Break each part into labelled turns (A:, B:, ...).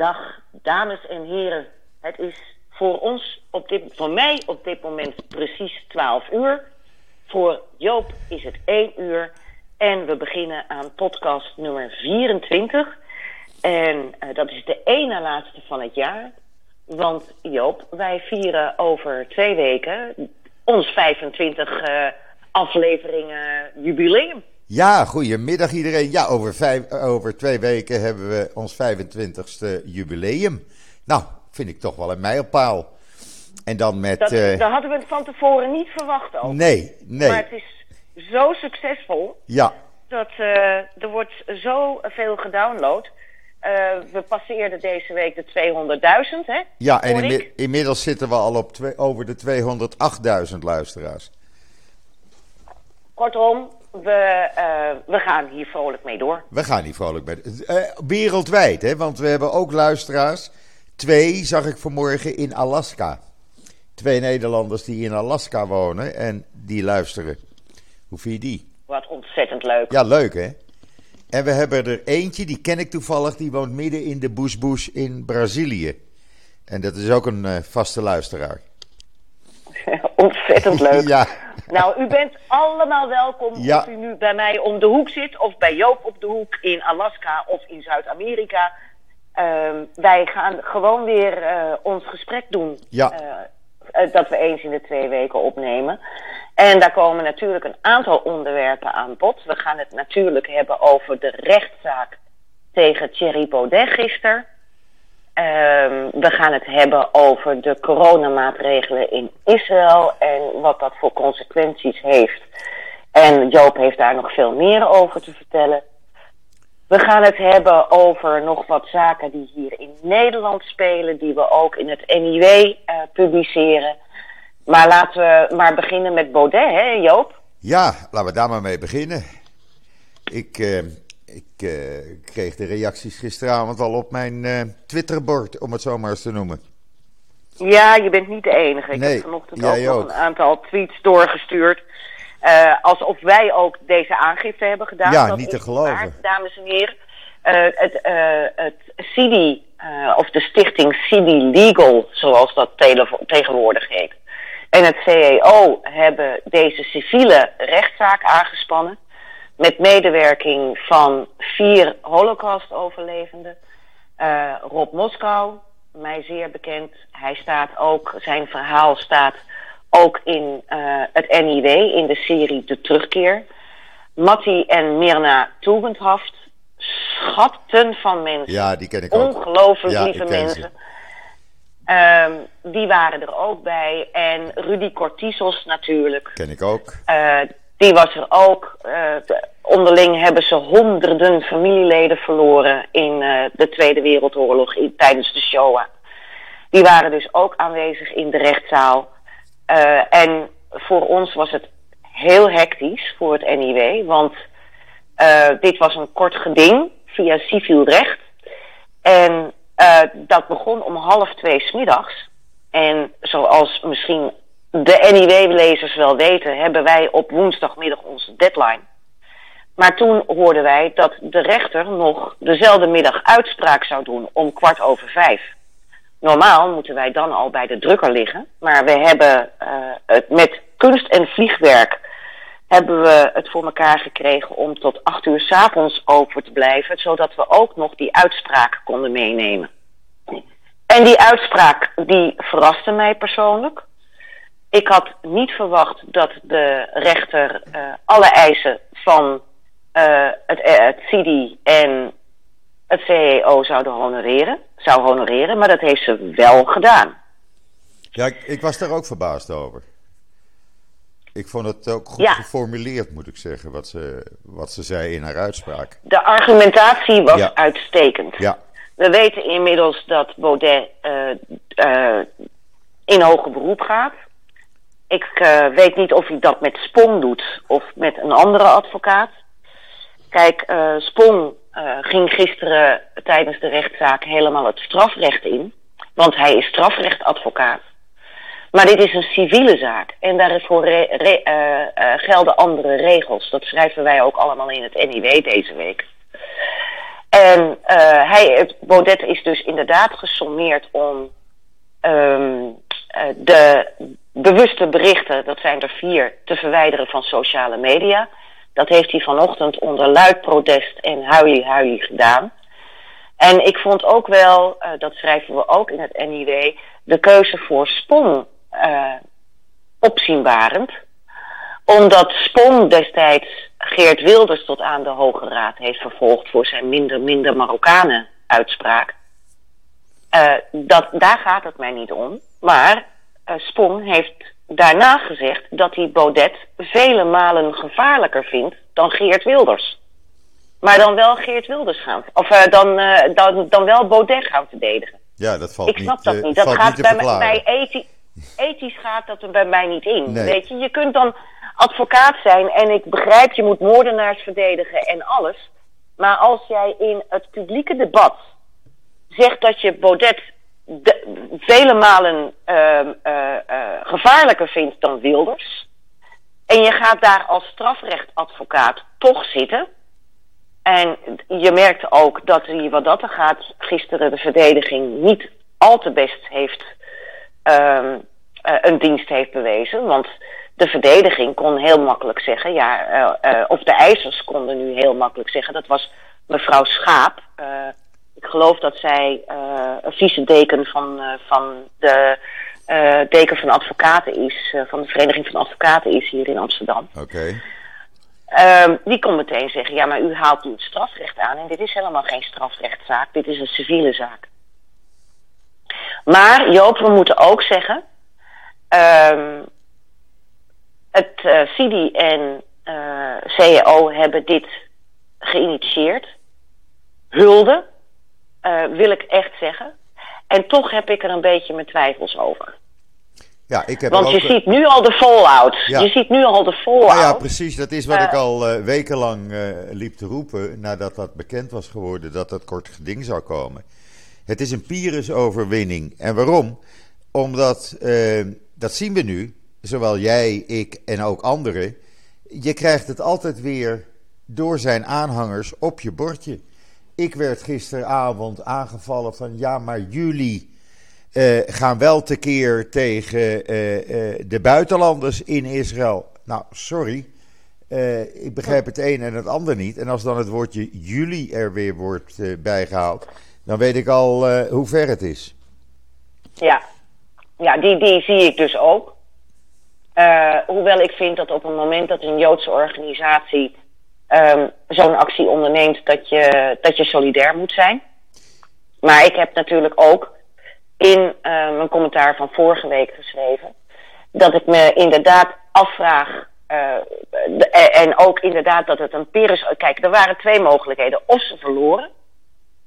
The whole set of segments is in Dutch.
A: Dag, dames en heren. Het is voor ons, op dit, voor mij op dit moment precies 12 uur. Voor Joop is het 1 uur. En we beginnen aan podcast nummer 24. En uh, dat is de ene laatste van het jaar. Want Joop, wij vieren over twee weken ons 25 uh, afleveringen jubileum.
B: Ja, goedemiddag iedereen. Ja, over, vijf, over twee weken hebben we ons 25ste jubileum. Nou, vind ik toch wel een mijlpaal. En dan met.
A: Dat,
B: uh,
A: dat hadden we van tevoren niet verwacht ook.
B: Nee, nee.
A: Maar het is zo succesvol.
B: Ja.
A: Dat uh, er wordt zoveel gedownload. Uh, we passeerden deze week de 200.000, hè?
B: Ja, en inmi inmiddels zitten we al op over de 208.000 luisteraars.
A: Kortom, we, uh, we gaan hier vrolijk mee door.
B: We gaan hier vrolijk mee uh, Wereldwijd, hè? Want we hebben ook luisteraars. Twee zag ik vanmorgen in Alaska. Twee Nederlanders die in Alaska wonen en die luisteren. Hoe vind je die?
A: Wat ontzettend leuk.
B: Ja, leuk hè? En we hebben er eentje, die ken ik toevallig, die woont midden in de bush in Brazilië. En dat is ook een uh, vaste luisteraar.
A: Ontzettend leuk.
B: ja.
A: Nou, u bent allemaal welkom
B: Ja.
A: of u nu bij mij om de hoek zit of bij Joop op de hoek in Alaska of in Zuid-Amerika. Ehm, wij gaan gewoon weer eh, ons gesprek doen.
B: Ja.
A: eh, eh, dat we eens in de twee weken opnemen. En daar komen natuurlijk een aantal onderwerpen aan bod. We gaan het natuurlijk hebben over de rechtszaak tegen Thierry Baudet gisteren. Ehm, we gaan het hebben over de coronamaatregelen in Israël en wat dat voor consequenties heeft. En Joop heeft daar nog veel meer over te vertellen. We gaan het hebben over nog wat zaken die hier in Nederland spelen, die we ook in het NIW eh, publiceren. Maar laten we maar beginnen met Baudet, hè Joop?
B: Ja, laten we daar maar mee beginnen. Ik, eh, ik eh, kreeg de reacties gisteravond al op mijn eh, Twitterbord, om het zo maar eens te noemen.
A: Ja, je bent niet de enige. Ik
B: Nee,
A: heb vanochtend ook nog
B: ook.
A: een aantal tweets doorgestuurd. eh, alsof wij ook deze aangifte hebben gedaan.
B: Ja,
A: Dat
B: niet te geloven.
A: waar, dames en heren. Het, het of de stichting CIDI Legal, zoals dat tegenwoordig heet. En het CEO hebben deze civiele rechtszaak aangespannen. Met medewerking van vier Holocaust-overlevenden. Eh, Rob Moskou, mij zeer bekend. Hij staat ook, zijn verhaal staat ook in eh, het NIW, in de serie De Terugkeer. Matti en Mirna Tugendhaft, schatten van mensen.
B: Ja, die ken ik ook.
A: Ongelooflijk
B: Ja,
A: lieve mensen. Ehm, die waren er ook bij. En Rudy Cortisos natuurlijk.
B: Ken ik ook.
A: Eh, die was er ook. Eh, de- onderling hebben ze honderden familieleden verloren in eh, de Tweede Wereldoorlog in, tijdens de Shoah. Die waren dus ook aanwezig in de rechtszaal. Eh, en voor ons was het heel hectisch voor het NIW, want dit was een kort geding via civiel recht. En dat begon om half twee smiddags. En zoals misschien de NIW-lezers wel weten, hebben wij op woensdagmiddag onze deadline. Maar toen hoorden wij dat de rechter nog dezelfde middag uitspraak zou doen om kwart over vijf. Normaal moeten wij dan al bij de drukker liggen, maar we hebben eh, het met kunst en vliegwerk hebben we het voor elkaar gekregen om tot acht uur s'avonds open te blijven, zodat we ook nog die uitspraak konden meenemen. En die uitspraak die verraste mij persoonlijk. Ik had niet verwacht dat de rechter eh, alle eisen van eh, het, eh, het CIDI en het CEO zouden honoreren, zou honoreren, maar dat heeft ze wel gedaan.
B: Ja, ik, ik was daar ook verbaasd over. Ik vond het ook goed
A: Ja.
B: geformuleerd, moet ik zeggen, wat ze, wat ze zei in haar uitspraak.
A: De argumentatie was
B: Ja.
A: uitstekend.
B: Ja,
A: We weten inmiddels dat Baudet in hoger beroep gaat. Ik eh, weet niet of hij dat met Spong doet of met een andere advocaat. Kijk, eh, Spong eh, ging gisteren tijdens de rechtszaak helemaal het strafrecht in. Want hij is strafrechtadvocaat. Maar dit is een civiele zaak. En daarvoor gelden andere regels. Dat schrijven wij ook allemaal in het NIW deze week. En uh, hij, Baudet is dus inderdaad gesommeerd om um, de bewuste berichten, dat zijn er vier, te verwijderen van sociale media. Dat heeft hij vanochtend onder luid protest en huilie-huilie gedaan. En ik vond ook wel, uh, dat schrijven we ook in het NIW, de keuze voor Spong uh, opzienbarend. Omdat Spong destijds Geert Wilders tot aan de Hoge Raad heeft vervolgd voor zijn minder, minder Marokkanen uitspraak. Uh, dat, daar gaat het mij niet om. Maar Spong heeft daarna gezegd dat hij Baudet vele malen gevaarlijker vindt dan Geert Wilders. Maar dan wel Geert Wilders gaan. Of uh, dan, uh, dan, dan wel Baudet gaan verdedigen.
B: Ja, dat valt
A: Ik snap
B: niet,
A: dat
B: uh,
A: niet. Dat gaat
B: niet
A: bij, bij ethisch, ethisch gaat dat er bij mij niet in.
B: Nee.
A: Weet je, je kunt dan advocaat zijn en ik begrijp, je moet moordenaars verdedigen en alles. Maar als jij in het publieke debat zegt dat je Baudet de, vele malen uh, uh, gevaarlijker vindt dan Wilders. En je gaat daar als strafrechtadvocaat toch zitten. En je merkte ook dat hij, wat dat er gaat, gisteren de verdediging niet al te best heeft, uh, een dienst heeft bewezen. Want de verdediging kon heel makkelijk zeggen, ja, of de eisers konden nu heel makkelijk zeggen, dat was mevrouw Schaap. Ik geloof dat zij uh, een vice-deken van, uh, van de uh, deken van advocaten is, van de Vereniging van Advocaten is hier in Amsterdam.
B: Oké. Okay.
A: Um, die kon meteen zeggen, ja, maar u haalt nu het strafrecht aan en dit is helemaal geen strafrechtszaak, dit is een civiele zaak. Maar Joop, we moeten ook zeggen, um, het uh, CIDI en uh, CEO hebben dit geïnitieerd. Hulde, uh, wil ik echt zeggen. En toch heb ik er een beetje mijn twijfels over.
B: Ja, ik heb
A: Want
B: ook...
A: je ziet nu al de fallout.
B: Ja.
A: Je ziet nu al de fallout.
B: Nou ja, precies. Dat is wat
A: Uh,
B: ik al uh, wekenlang uh, liep te roepen. nadat dat bekend was geworden dat dat kort geding zou komen. Het is een Pyrrhus-overwinning. En waarom? Omdat, eh, dat zien we nu, zowel jij, ik en ook anderen. Je krijgt het altijd weer door zijn aanhangers op je bordje. Ik werd gisteravond aangevallen van ja, maar jullie uh, gaan wel tekeer tegen uh, uh, de buitenlanders in Israël. Nou, sorry. ik begrijp het een en het ander niet. En als dan het woordje jullie er weer wordt bijgehaald, dan weet ik al hoe ver het is.
A: Ja, ja die, die zie ik dus ook. hoewel ik vind dat op het moment dat een Joodse organisatie um, zo'n actie onderneemt, dat je, dat je solidair moet zijn. Maar ik heb natuurlijk ook in mijn commentaar van vorige week geschreven dat ik me inderdaad afvraag. Uh, de, en ook inderdaad dat het een Pyrrhus. Kijk, er waren twee mogelijkheden. Of ze verloren,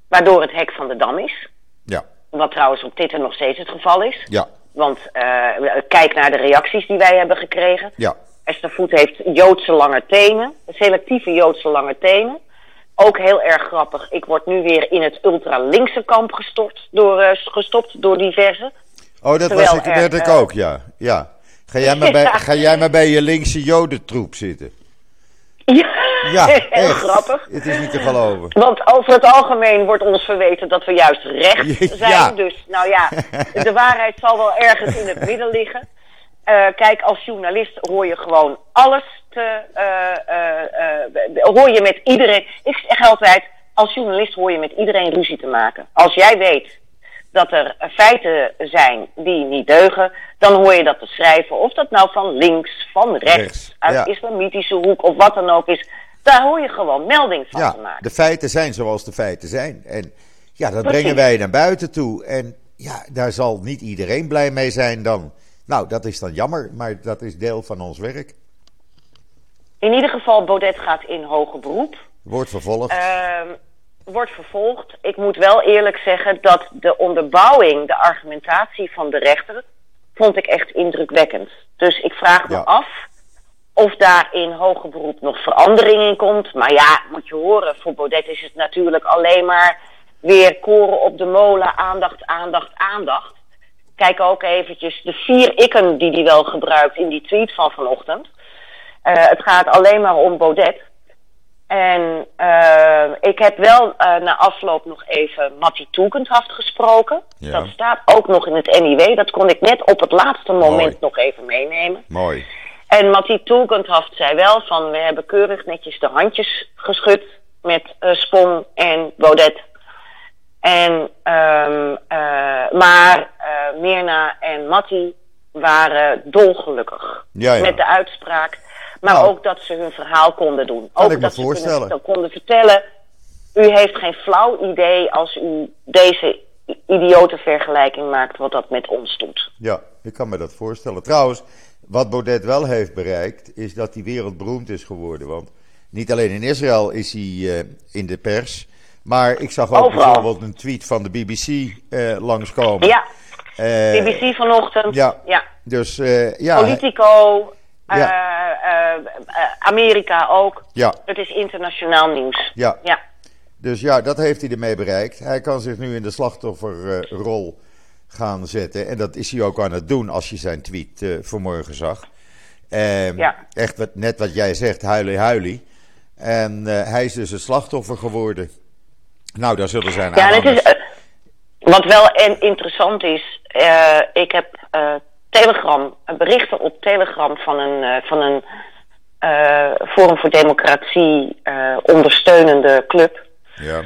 A: waardoor het hek van de dam is.
B: Ja.
A: Wat trouwens op Twitter nog steeds het geval is.
B: Ja.
A: Want uh, kijk naar de reacties die wij hebben gekregen.
B: Ja.
A: Esther Voet heeft Joodse lange tenen, selectieve Joodse lange tenen. Ook heel erg grappig. Ik word nu weer in het ultra-linkse kamp gestort door, uh, gestopt door diverse.
B: Oh, dat was ik, werd ik uh, ook, ja. ja. Ga, jij maar bij, ga jij maar bij je linkse jodentroep zitten?
A: Ja,
B: ja
A: heel grappig.
B: Het is niet te geloven.
A: Want over het algemeen wordt ons verweten dat we juist recht zijn.
B: Ja.
A: Dus nou ja, de waarheid zal wel ergens in het midden liggen. Uh, kijk, als journalist hoor je gewoon alles te. Uh, uh, hoor je met iedereen. Ik zeg altijd: als journalist hoor je met iedereen ruzie te maken. Als jij weet dat er feiten zijn die niet deugen, dan hoor je dat te schrijven. Of dat nou van links, van rechts,
B: Rechts,
A: uit
B: ja.
A: islamitische hoek of wat dan ook is. Daar hoor je gewoon melding van
B: Ja,
A: te maken.
B: de feiten zijn zoals de feiten zijn. En ja, dat
A: Precies.
B: brengen wij naar buiten toe. En ja, daar zal niet iedereen blij mee zijn dan. Nou, dat is dan jammer, maar dat is deel van ons werk.
A: In ieder geval, Baudet gaat in hoger beroep.
B: Wordt vervolgd.
A: Ehm, wordt vervolgd. Ik moet wel eerlijk zeggen dat de onderbouwing, de argumentatie van de rechter, vond ik echt indrukwekkend. Dus ik vraag me
B: Ja.
A: af of daar in hoger beroep nog verandering in komt. Maar ja, moet je horen, voor Baudet is het natuurlijk alleen maar weer koren op de molen, aandacht, aandacht, aandacht. Kijk ook eventjes de vier ikken die hij wel gebruikt in die tweet van vanochtend. Uh, het gaat alleen maar om Baudet. En uh, ik heb wel uh, na afloop nog even Mattie Toekendhaft gesproken.
B: Ja.
A: Dat staat ook nog in het NIW. Dat kon ik net op het laatste moment
B: Mooi.
A: nog even meenemen.
B: Mooi.
A: En Mattie Toekendhaft zei wel van... we hebben keurig netjes de handjes geschud met Spon en Baudet. En, um, maar Mirna en Mattie waren dolgelukkig
B: Ja, ja.
A: met de uitspraak. Maar
B: Nou.
A: ook dat ze hun verhaal konden doen.
B: Kan
A: ook
B: ik me
A: dat ze. Kunnen, konden vertellen. U heeft geen flauw idee als u deze idiote vergelijking maakt wat dat met ons doet.
B: Ja, ik kan me dat voorstellen. Trouwens, wat Baudet wel heeft bereikt, is dat hij wereldberoemd is geworden. Want niet alleen in Israël is hij eh, in de pers, maar ik zag ook
A: Overal.
B: bijvoorbeeld een tweet van de BBC eh, langskomen.
A: Ja,
B: Eh,
A: BBC vanochtend.
B: ja.
A: ja.
B: Dus eh, ja,
A: Politico.
B: Ja.
A: Amerika ook.
B: ja,
A: Het is internationaal nieuws.
B: ja.
A: Ja.
B: Dus ja, dat heeft hij ermee bereikt. Hij kan zich nu in de slachtofferrol gaan zetten. En dat is hij ook aan het doen als je zijn tweet vanmorgen zag. Ehm,
A: Ja.
B: Echt wat, net wat jij zegt, huilie huilie. En hij is dus een slachtoffer geworden. Nou, daar zullen zijn
A: Ja, het is, eh, wat wel en interessant is, eh, ik heb eh, Telegram, berichten op Telegram van een, eh, van een Forum voor Democratie ondersteunende club.
B: Ja,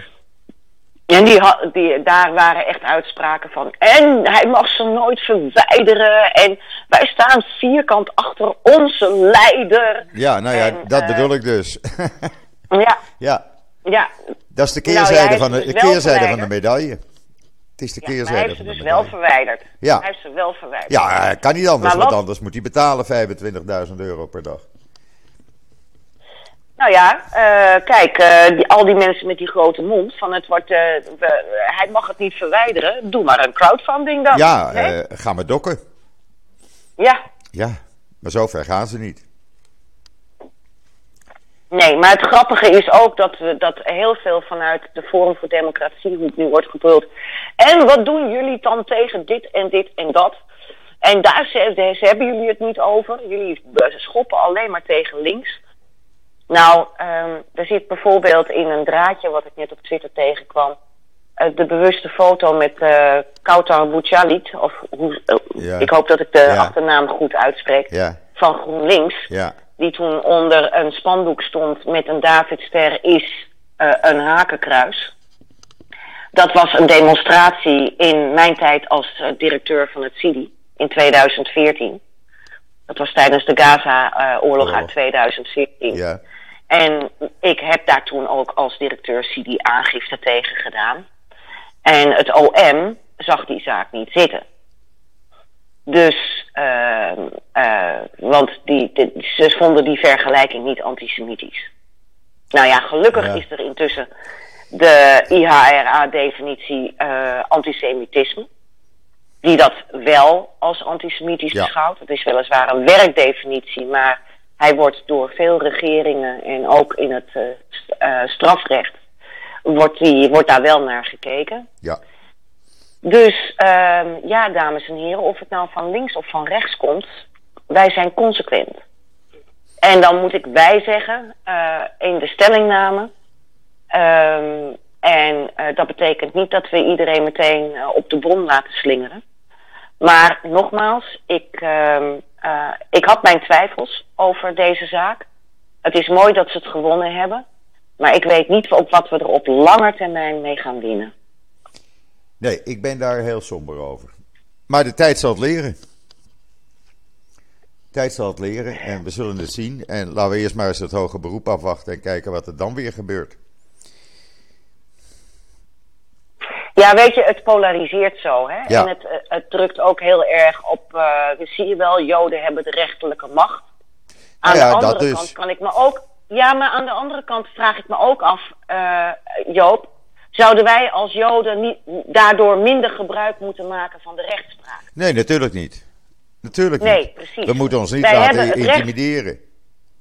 A: En die, die, daar waren echt uitspraken van. En hij mag ze nooit verwijderen. En wij staan vierkant achter onze leider.
B: ja nou ja,
A: En,
B: dat bedoel ik dus.
A: Ja,
B: ja,
A: ja.
B: dat is de
A: Nou ja,
B: keerzijde, van, de, keerzijde van de medaille. Het is de
A: ja maar hij
B: keerzijde
A: heeft ze dus wel verwijderd.
B: Ja.
A: Hij heeft ze wel verwijderd.
B: Ja, kan niet anders,
A: Maar
B: want anders moet hij betalen 25.000 euro per dag.
A: Nou ja, eh, kijk, eh, die, al die mensen met die grote mond van het wordt, eh, hij mag het niet verwijderen. Doe maar een crowdfunding dan.
B: Ja,
A: Nee?
B: ga maar dokken.
A: ja.
B: Ja, maar zover gaan ze niet.
A: Nee, maar het grappige is ook dat, we, dat heel veel vanuit de Forum voor Democratie hoe het nu wordt gebruld. En wat doen jullie dan tegen dit en dit en dat? En daar ze, ze hebben jullie het niet over. Jullie schoppen alleen maar tegen links. Nou, ehm, er zit bijvoorbeeld in een draadje wat ik net op Twitter tegenkwam. eh, de bewuste foto met eh Kautar Bouchalit. Of hoe, eh,
B: Ja.
A: ik hoop dat ik de
B: Ja.
A: achternaam goed uitspreek.
B: Ja,
A: Van GroenLinks
B: ja,
A: die toen onder een spandoek stond met een Davidster is eh, een hakenkruis. Dat was een demonstratie in mijn tijd als eh, directeur van het CIDI in 2014. Dat was tijdens de Gaza-oorlog uit 2014.
B: ja.
A: En ik heb daar toen ook als directeur CIDI aangifte tegen gedaan. En het OM zag die zaak niet zitten. Dus, ehm, eh, want die, die- ze vonden die vergelijking niet antisemitisch. Nou ja, gelukkig
B: Ja.
A: is er intussen de IHRA-definitie eh, antisemitisme. Die dat wel als antisemitisch
B: Ja.
A: beschouwt. Het is weliswaar een werkdefinitie, maar hij wordt door veel regeringen en ook in het eh, strafrecht wordt, die, wordt daar wel naar gekeken.
B: ja.
A: Dus ehm, ja, dames en heren, of het nou van links of van rechts komt, wij zijn consequent. En dan moet ik wij zeggen eh, in de stellingname. Ehm, en eh, dat betekent niet dat we iedereen meteen eh, op de bron laten slingeren. Maar nogmaals, ik, ehm, eh, ik had mijn twijfels over deze zaak. Het is mooi dat ze het gewonnen hebben. Maar ik weet niet op wat we er op lange termijn mee gaan winnen.
B: Nee, ik ben daar heel somber over. Maar de tijd zal het leren. De tijd zal het leren en we zullen het zien. En laten we eerst maar eens het hoge beroep afwachten en kijken wat er dan weer gebeurt.
A: Ja, weet je, het polariseert zo. Hè?
B: Ja.
A: En het, eh, het drukt ook heel erg op. eh we zie je wel, Joden hebben de rechterlijke macht. Aan
B: Nou ja,
A: de andere
B: dus.
A: kant kan ik me ook. Ja, maar aan de andere kant vraag ik me ook af, eh, Joop. Zouden wij als Joden niet, daardoor minder gebruik moeten maken van de rechtspraak?
B: Nee, natuurlijk niet. Natuurlijk
A: Nee,
B: niet.
A: precies.
B: We moeten ons niet
A: Wij
B: laten
A: recht-
B: intimideren.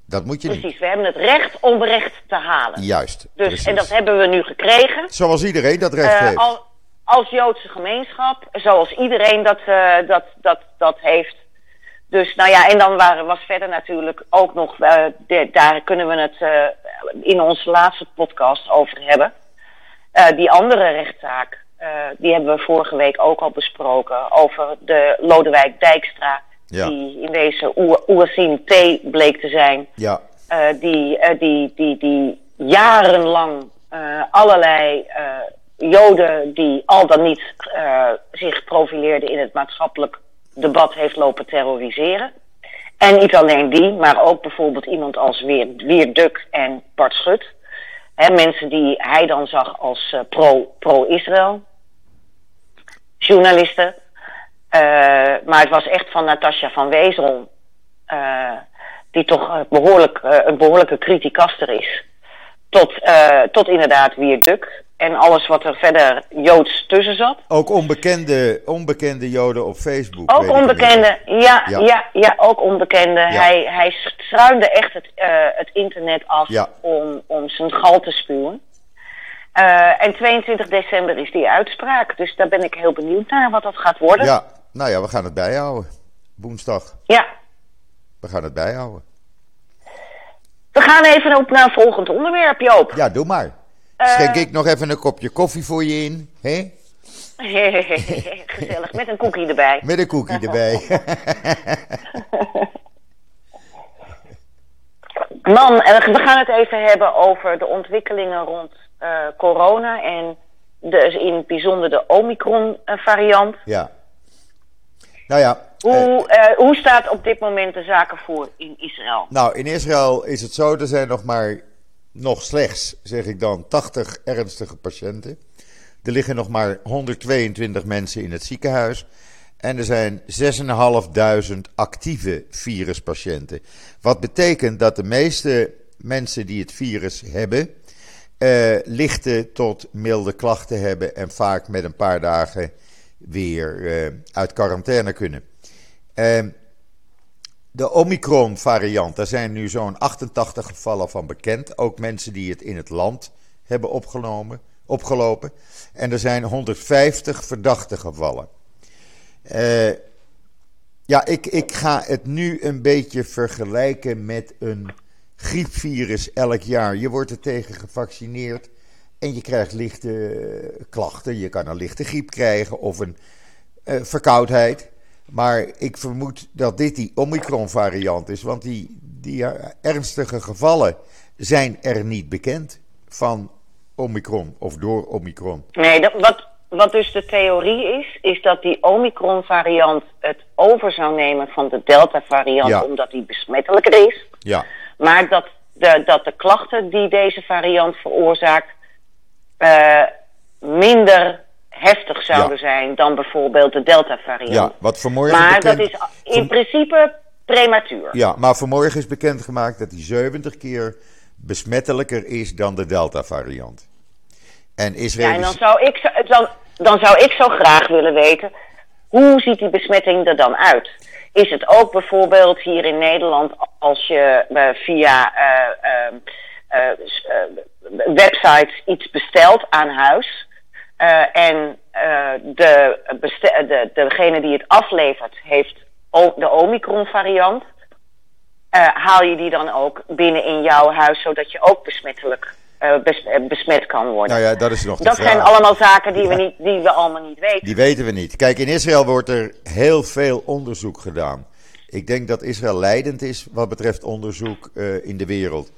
B: Dat moet je niet.
A: Precies, we hebben het recht om recht te halen.
B: Juist.
A: dus,
B: precies.
A: en dat hebben we nu gekregen.
B: Zoals iedereen dat recht
A: Eh,
B: heeft.
A: al- als Joodse gemeenschap, zoals iedereen dat, eh, dat, dat, dat heeft. Dus nou ja, en dan waren, was verder natuurlijk ook nog, uh, de, daar kunnen we het in onze laatste podcast over hebben. Uh, die andere rechtszaak, die hebben we vorige week ook al besproken over de Lodewijk Dijkstra.
B: Ja.
A: Die in deze Oersien T bleek te zijn.
B: Ja.
A: die, die, die, die jarenlang allerlei Joden die al dan niet zich profileerden in het maatschappelijk debat heeft lopen terroriseren. En niet alleen die, maar ook bijvoorbeeld iemand als Weer, Weer Duk en Bart Schut. Mensen die hij dan zag als uh, pro-Israël. Journalisten. Uh, maar het was echt van Natasja van Wezel. Uh, die toch behoorlijk, een behoorlijke criticaster is. Tot, tot inderdaad Weer Duk en alles wat er verder Joods tussen zat.
B: Ook onbekende, onbekende Joden op Facebook.
A: Ook onbekende, ja, ja, ja, ja, ook onbekende. Ja. Hij, hij struinde echt het, uh, het internet af
B: ja.
A: om, om zijn gal te spuwen. Uh, en 22 december is die uitspraak. Dus daar ben ik heel benieuwd naar wat dat gaat worden.
B: Ja, nou ja, we gaan het bijhouden. Woensdag.
A: Ja.
B: We gaan het bijhouden.
A: We gaan even op naar een volgend onderwerp, Joop.
B: Ja, doe maar. Schenk ik nog even een kopje koffie voor je in, hè?
A: Gezellig, met een koekie erbij.
B: Met een koekie erbij.
A: Man, we gaan het even hebben over de ontwikkelingen rond uh, corona en de, in het bijzonder de Omicron-variant.
B: Ja. Nou ja.
A: Hoe, uh, hoe staat op dit moment de zaken voor in Israël?
B: Nou, in Israël is het zo, er zijn nog maar nog slechts, zeg ik dan, 80 ernstige patiënten. Er liggen nog maar 122 mensen in het ziekenhuis. En er zijn 6.500 actieve viruspatiënten. Wat betekent dat de meeste mensen die het virus hebben, eh, lichte tot milde klachten hebben en vaak met een paar dagen weer eh, uit quarantaine kunnen. Eh, de Omicron-variant, daar zijn nu zo'n 88 gevallen van bekend. Ook mensen die het in het land hebben opgenomen, opgelopen. En er zijn 150 verdachte gevallen. Uh, ja, ik, ik ga het nu een beetje vergelijken met een griepvirus elk jaar. Je wordt er tegen gevaccineerd en je krijgt lichte klachten. Je kan een lichte griep krijgen of een uh, verkoudheid. Maar ik vermoed dat dit die Omicron-variant is, want die, die ernstige gevallen zijn er niet bekend van Omicron of door Omicron.
A: Nee, dat, wat, wat dus de theorie is, is dat die Omicron-variant het over zou nemen van de Delta-variant,
B: Ja.
A: omdat die besmettelijker is.
B: Ja,
A: Maar dat de, dat de klachten die deze variant veroorzaakt eh, minder heftig zouden zijn dan bijvoorbeeld de Delta-variant.
B: ja wat vanmorgen
A: maar
B: bekend...
A: dat is in principe prematuur.
B: Ja, maar vanmorgen is bekendgemaakt dat hij 70 keer besmettelijker is dan de Delta-variant. En
A: Ja, en
B: Israël
A: dan zou, ik, dan, dan zou ik zo graag willen weten, hoe ziet die besmetting er dan uit? Is het ook bijvoorbeeld hier in Nederland als je eh, via eh, websites iets bestelt aan huis en de, de, degene die het aflevert heeft de Omicron variant, haal je die dan ook binnen in jouw huis zodat je ook besmettelijk bes- besmet kan worden?
B: Nou ja, dat is nog
A: Dat zijn allemaal zaken die, we niet, die we allemaal niet weten.
B: Die weten we niet. Kijk, in Israël wordt er heel veel onderzoek gedaan. Ik denk dat Israël leidend is wat betreft onderzoek eh, in de wereld.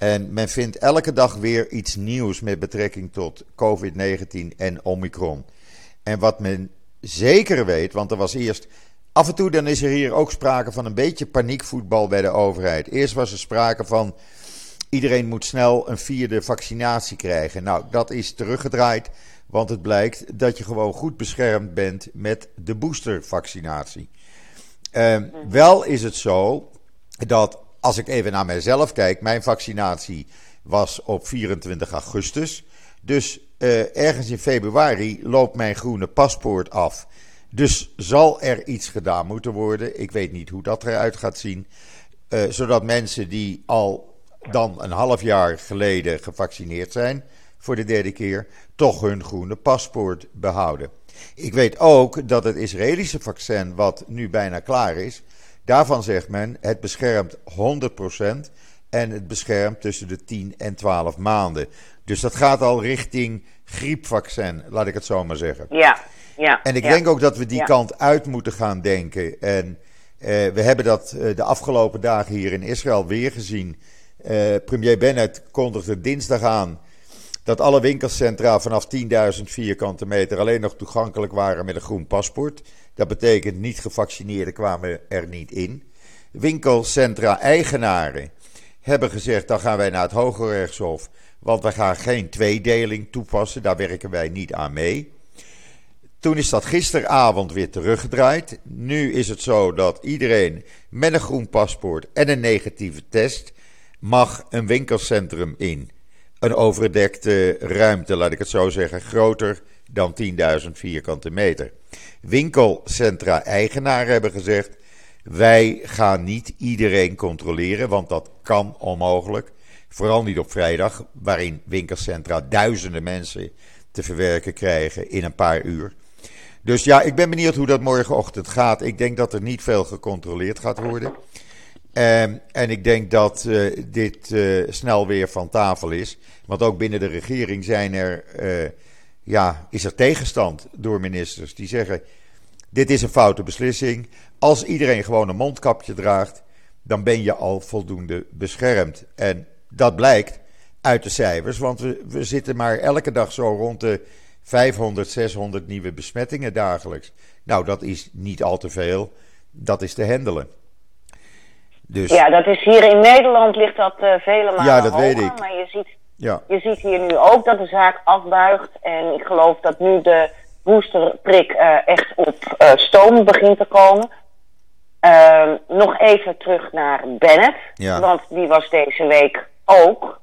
B: En men vindt elke dag weer iets nieuws met betrekking tot COVID-19 en Omicron. En wat men zeker weet, want er was eerst. Af en toe dan is er hier ook sprake van een beetje paniekvoetbal bij de overheid. Eerst was er sprake van iedereen moet snel een vierde vaccinatie krijgen. Nou, dat is teruggedraaid, want het blijkt dat je gewoon goed beschermd bent met de boostervaccinatie. Ehm, Wel is het zo dat als ik even naar mijzelf kijk, mijn vaccinatie was op 24 augustus. Dus eh, ergens in februari loopt mijn groene paspoort af. Dus zal er iets gedaan moeten worden. Ik weet niet hoe dat eruit gaat zien. Eh, zodat mensen die al dan een half jaar geleden gevaccineerd zijn voor de derde keer, toch hun groene paspoort behouden. Ik weet ook dat het Israëlische vaccin, wat nu bijna klaar is, Daarvan zegt men, het beschermt 100% en het beschermt tussen de 10 en 12 maanden. Dus dat gaat al richting griepvaccin, laat ik het zo maar zeggen.
A: Ja, ja.
B: En ik
A: ja.
B: denk ook dat we die
A: Ja.
B: kant uit moeten gaan denken. En eh, we hebben dat eh, de afgelopen dagen hier in Israël weer gezien. Eh, premier Bennett kondigde dinsdag aan dat alle winkelcentra vanaf 10.000 vierkante meter alleen nog toegankelijk waren met een groen paspoort. Dat betekent niet gevaccineerden kwamen er niet in. Winkelcentra-eigenaren hebben gezegd: dan gaan wij naar het Hoge Rechtshof, want wij gaan geen tweedeling toepassen. Daar werken wij niet aan mee. Toen is dat gisteravond weer teruggedraaid. Nu is het zo dat iedereen met een groen paspoort en een negatieve test mag een winkelcentrum in. Een overdekte ruimte, laat ik het zo zeggen, groter dan 10.000 vierkante meter. Winkelcentra-eigenaren hebben gezegd: wij gaan niet iedereen controleren, want dat kan onmogelijk. Vooral niet op vrijdag, waarin winkelcentra duizenden mensen te verwerken krijgen in een paar uur. Dus ja, ik ben benieuwd hoe dat morgenochtend gaat. Ik denk dat er niet veel gecontroleerd gaat worden. Ehm, en ik denk dat eh, dit eh, snel weer van tafel is. Want ook binnen de regering zijn er, eh, ja, is er tegenstand door ministers die zeggen: dit is een foute beslissing. Als iedereen gewoon een mondkapje draagt, dan ben je al voldoende beschermd. En dat blijkt uit de cijfers, want we, we zitten maar elke dag zo rond de 500, 600 nieuwe besmettingen dagelijks. Nou, dat is niet al te veel. Dat is te handelen. Dus
A: Ja, dat is hier in Nederland ligt dat eh, vele malen
B: Ja, dat
A: hoger,
B: weet ik.
A: Maar je ziet,
B: ja,
A: je ziet hier nu ook dat de zaak afbuigt. En ik geloof dat nu de boosterprik eh, echt op eh, stoom begint te komen. Ehm, nog even terug naar Bennett.
B: Ja.
A: Want die was deze week ook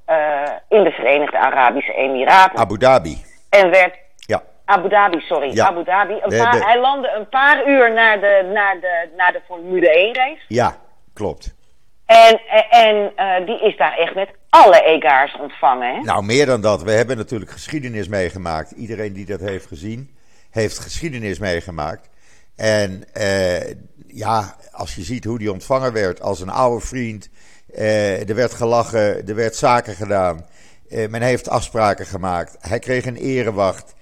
A: in de Verenigde Arabische Emiraten.
B: Abu Dhabi.
A: En werd
B: Ja,
A: Abu Dhabi, sorry.
B: Ja.
A: Abu Dhabi. Een
B: De-
A: paar,
B: de-
A: Hij landde een paar uur naar de, naar de, naar de Formule 1 race.
B: ja, klopt.
A: En, en eh, die is daar echt met alle egaars ontvangen. Hè?
B: Nou, meer dan dat. We hebben natuurlijk geschiedenis meegemaakt. Iedereen die dat heeft gezien, heeft geschiedenis meegemaakt. En eh, ja, als je ziet hoe die ontvangen werd als een oude vriend. eh, er werd gelachen, er werd zaken gedaan. Men heeft afspraken gemaakt. Hij kreeg een erewacht.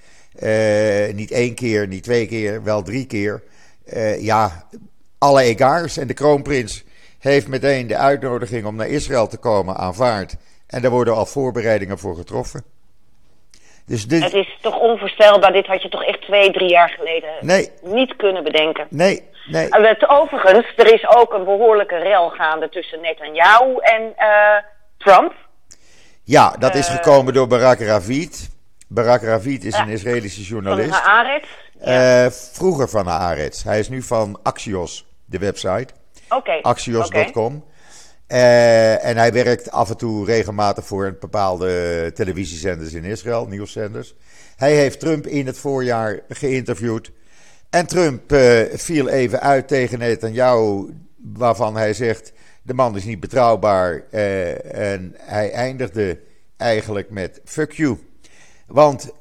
B: Niet één keer, niet twee keer, wel drie keer. Ja, alle egaars. En de kroonprins heeft meteen de uitnodiging om naar Israël te komen aanvaard. En daar worden al voorbereidingen voor getroffen. Dus dit,
A: Het is toch onvoorstelbaar. Dit had je toch echt twee, drie jaar geleden
B: Nee.
A: niet kunnen bedenken.
B: nee, nee.
A: Het- overigens, er is ook een behoorlijke rel gaande tussen Netanyahu en eh, Trump.
B: Ja, dat is
A: eh,
B: gekomen door Barak Ravid. Barak Ravid is
A: Ja.
B: een Israëlische
A: Van
B: journalist.
A: Haaretz.
B: Eh, vroeger van Haaretz. Hij is nu van Axios, de website.
A: Oké.
B: Axios.com. Eh, en hij werkt af en toe regelmatig voor een bepaalde televisiezenders in Israël, nieuwszenders. Hij heeft Trump in het voorjaar geïnterviewd. En Trump eh, viel even uit tegen Netanyahu, waarvan hij zegt: de man is niet betrouwbaar. eh, en hij eindigde eigenlijk met: fuck you. Want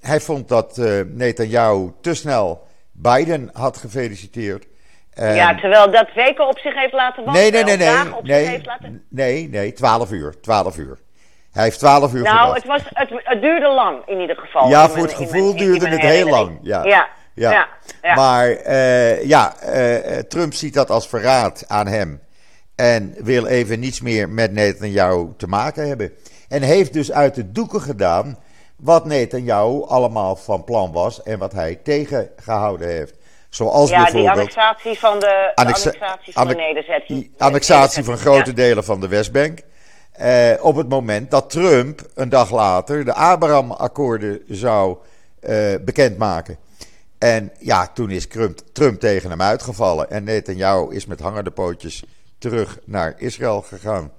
B: hij vond dat Netanyahu te snel Biden had gefeliciteerd.
A: Ja, terwijl dat weken op zich heeft laten wachten.
B: Nee, nee, nee, nee. Nee,
A: laten...
B: nee, nee, 12 uur. 12 uur. Hij heeft 12 uur
A: Nou, het, was, het, het duurde lang in ieder geval.
B: Ja, voor
A: mijn-
B: het gevoel
A: mijn-
B: duurde het heel lang. Ja.
A: Ja,
B: Ja.
A: ja, ja.
B: Maar eh, ja, eh, eh, Trump ziet dat als verraad aan hem. En wil even niets meer met Netanyahu te maken hebben. En heeft dus uit de doeken gedaan wat Netanyahu allemaal van plan was en wat hij tegengehouden heeft. Zoals
A: Ja, die
B: bijvoorbeeld
A: annexatie van de, de
B: Annexa-
A: annexatie van de
B: die annexatie van grote
A: Ja.
B: delen van de Westbank. Eh, op het moment dat Trump een dag later de Abraham-akkoorden zou eh, bekendmaken. En ja, toen is Trump, Trump tegen hem uitgevallen. En Netanyahu is met hangende pootjes terug naar Israël gegaan.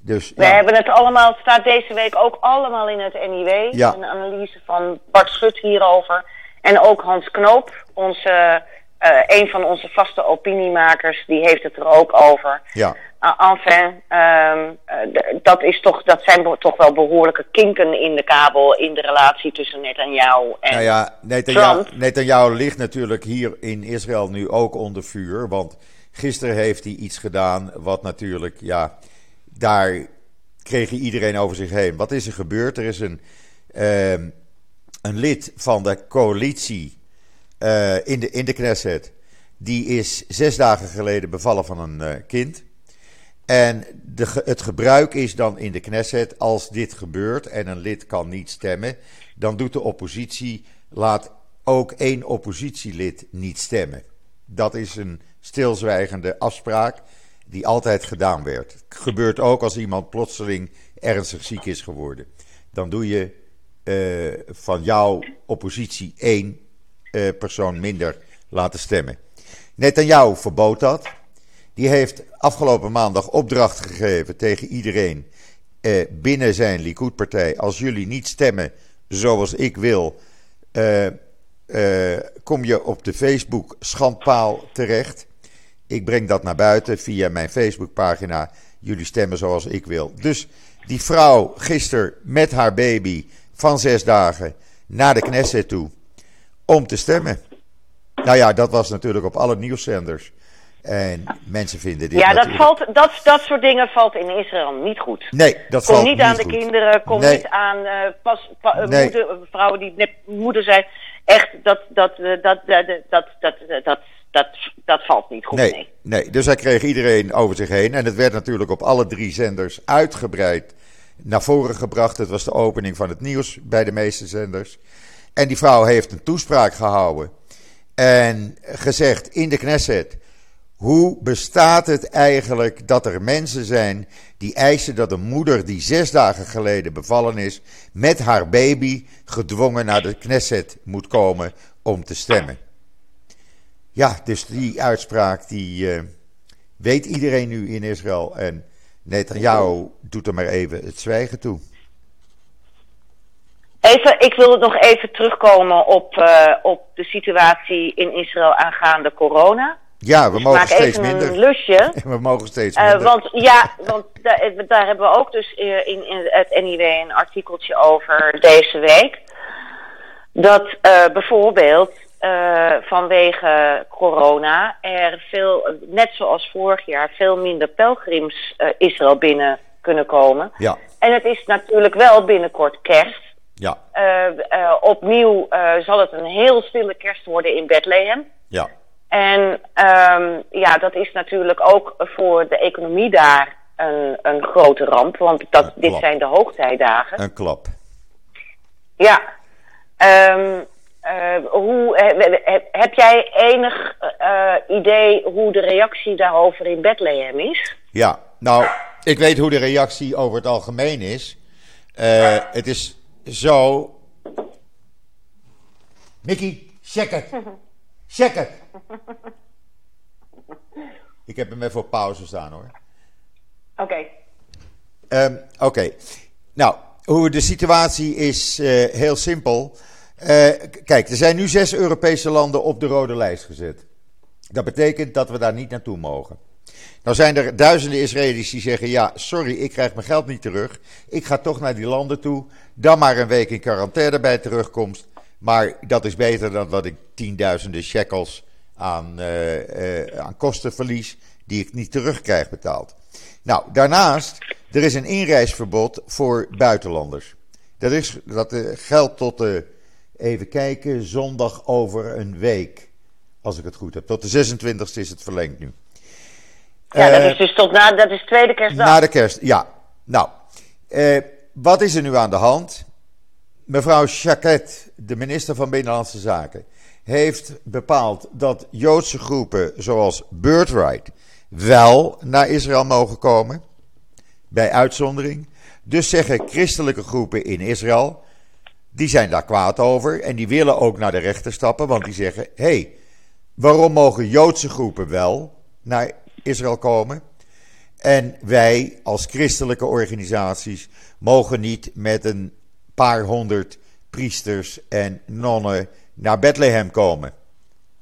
B: Dus
A: We
B: ja,
A: hebben het allemaal, het staat deze week ook allemaal in het NIW.
B: Ja.
A: Een analyse van Bart Schut hierover. En ook Hans Knoop, onze, eh, een van onze vaste opiniemakers, die heeft het er ook over.
B: ja,
A: Uh, enfin, ehm, eh, dat, is toch, dat zijn toch wel behoorlijke kinken in de kabel in de relatie tussen Netanyahu en
B: nou ja, Netanyahu,
A: Trump.
B: Netanyahu ligt natuurlijk hier in Israël nu ook onder vuur. Want Gisteren heeft hij iets gedaan wat natuurlijk, ja, daar kreeg iedereen over zich heen. Wat is er gebeurd? Er is een, ehm, een lid van de coalitie uh, in, de, in de Knesset. Die is zes dagen geleden bevallen van een uh, kind. En de, het gebruik is dan in de Knesset, als dit gebeurt en een lid kan niet stemmen, dan doet de oppositie, laat ook één oppositielid niet stemmen. Dat is een stilzwijgende afspraak die altijd gedaan werd. Het gebeurt ook als iemand plotseling ernstig ziek is geworden. Dan doe je uh, van jouw oppositie één uh, persoon minder laten stemmen. Netanyahu verbood dat. Die heeft afgelopen maandag opdracht gegeven tegen iedereen uh, binnen zijn Likud-partij. Als jullie niet stemmen zoals ik wil, kom je op de Facebook schandpaal terecht. Ik breng dat naar buiten via mijn Facebookpagina. Jullie stemmen zoals ik wil. Dus die vrouw gisteren met haar baby van zes dagen naar de Knesset toe om te stemmen. Nou ja, dat was natuurlijk op alle nieuwszenders. En mensen vinden dit.
A: Ja,
B: dat,
A: valt, dat, dat soort dingen valt in Israël niet goed.
B: Nee, dat komt
A: niet, aan de kinderen,
B: komt
A: niet aan eh, pas, eh, vrouwen die moeder zijn. Echt, eh, dat, dat, dat, dat, dat, dat, dat, dat, valt niet goed. Nee,
B: nee, nee, dus hij kreeg iedereen over zich heen. En het werd natuurlijk op alle drie zenders uitgebreid naar voren gebracht. Het was de opening van het nieuws bij de meeste zenders. En die vrouw heeft een toespraak gehouden. En gezegd in de Knesset. Hoe bestaat het eigenlijk dat er mensen zijn die eisen dat een moeder die zes dagen geleden bevallen is, met haar baby gedwongen naar de Knesset moet komen om te stemmen? Ja, dus die uitspraak die eh, weet iedereen nu in Israël. En Netanyahu doet er maar even het zwijgen toe.
A: Even, ik wil nog even terugkomen op, uh, op de situatie in Israël aangaande corona.
B: Ja, we
A: Dus
B: mogen steeds
A: even
B: minder.
A: een lusje.
B: We mogen steeds
A: Uh,
B: minder.
A: want ja, want daar, daar hebben we ook dus in, in het NIW een artikeltje over deze week. Dat uh, bijvoorbeeld uh, vanwege corona er veel, net zoals vorig jaar, veel minder pelgrims uh, Israël binnen kunnen komen.
B: Ja,
A: En het is natuurlijk wel binnenkort kerst.
B: ja,
A: Uh, opnieuw zal het een heel stille kerst worden in Bethlehem.
B: ja.
A: En um, ja, dat is natuurlijk ook voor de economie daar een, een grote ramp. Want dat, dit zijn de hoogtijdagen.
B: Een klap.
A: Ja. Um, uh, hoe, heb, heb, jij enig uh, idee hoe de reactie daarover in Bethlehem is?
B: Ja, nou, ik weet hoe de reactie over het algemeen is. Uh, het is zo. Mickey, check het. Check het. Ik heb hem even op pauze staan hoor.
A: Oké. Okay.
B: Um, Oké. Okay. Nou, hoe de situatie is heel simpel. Uh, kijk, er zijn nu zes Europese landen op de rode lijst gezet. Dat betekent dat we daar niet naartoe mogen. Nou zijn er duizenden Israëli's die zeggen: Ja, sorry, ik krijg mijn geld niet terug. Ik ga toch naar die landen toe. Dan maar een week in quarantaine bij terugkomst. Maar dat is beter dan dat ik tienduizenden shekels aan, uh, uh, aan kosten verlies. die ik niet terugkrijg betaald. Nou, daarnaast, er is een inreisverbod voor buitenlanders. Dat, is, dat uh, geldt tot de, even kijken, zondag over een week. Als ik het goed heb. Tot de 26e is het verlengd nu.
A: Ja, dat is dus tot na, dat is tweede kerstdag.
B: Na de kerst, ja. Nou, uh, wat is er nu aan de hand? Mevrouw Chaket, de minister van Binnenlandse Zaken, heeft bepaald dat Joodse groepen zoals Birthright wel naar Israël mogen komen, bij uitzondering. Dus zeggen christelijke groepen in Israël, die zijn daar kwaad over en die willen ook naar de rechter stappen, want die zeggen: hé, hey, waarom mogen Joodse groepen wel naar Israël komen? En wij als christelijke organisaties mogen niet met een paar honderd priesters en nonnen naar Bethlehem komen.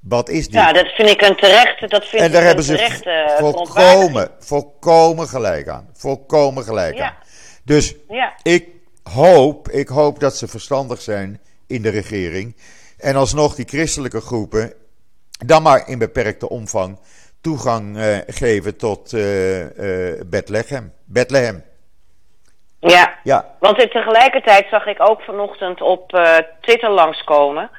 B: Wat is dit?
A: Ja, dat vind ik een terechte. Dat vind
B: en daar
A: ik
B: hebben ze
A: terechte
B: volkomen, volkomen gelijk aan. Volkomen gelijk
A: Ja.
B: aan. Dus
A: Ja.
B: ik hoop, ik hoop dat ze verstandig zijn in de regering. En alsnog die christelijke groepen, dan maar in beperkte omvang, toegang uh, geven tot uh, Bethlehem. Bethlehem.
A: Ja, ja. want tegelijkertijd zag ik ook vanochtend op Twitter langskomen...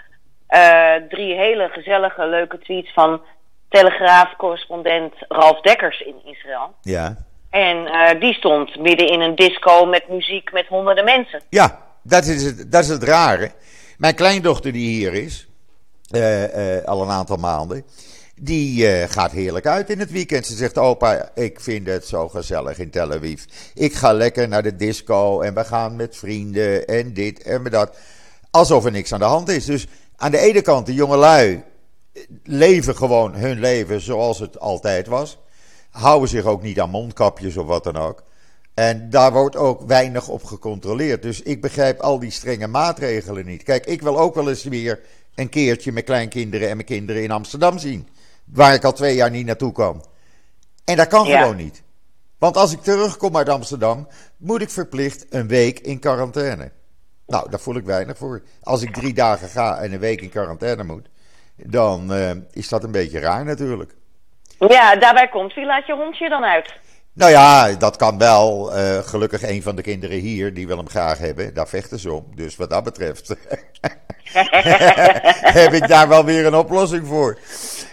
A: drie hele gezellige, leuke tweets van Telegraaf-correspondent Ralf Dekkers in Israël.
B: Ja.
A: En die stond midden in een disco met muziek met honderden mensen.
B: Ja, dat is het, dat is het rare. Mijn kleindochter die hier is, al een aantal maanden... Die gaat heerlijk uit in het weekend. Ze zegt: Opa, ik vind het zo gezellig in Tel Aviv. Ik ga lekker naar de disco en we gaan met vrienden en dit en dat. Alsof er niks aan de hand is. Dus aan de ene kant, de jongelui leven gewoon hun leven zoals het altijd was. Houden zich ook niet aan mondkapjes of wat dan ook. En daar wordt ook weinig op gecontroleerd. Dus ik begrijp al die strenge maatregelen niet. Kijk, ik wil ook wel eens weer een keertje mijn kleinkinderen en mijn kinderen in Amsterdam zien. Waar ik al twee jaar niet naartoe kan. En dat kan gewoon niet. Want als ik terugkom uit Amsterdam, moet ik verplicht een week in quarantaine. Nou, daar voel ik weinig voor. Als ik drie dagen ga en een week in quarantaine moet, dan uh, is dat een beetje raar natuurlijk.
A: Ja, daarbij komt, wie laat je hondje dan uit?
B: Nou ja, dat kan wel. Uh, gelukkig een van de kinderen hier, die wil hem graag hebben. Daar vechten ze om. Dus wat dat betreft heb ik daar wel weer een oplossing voor.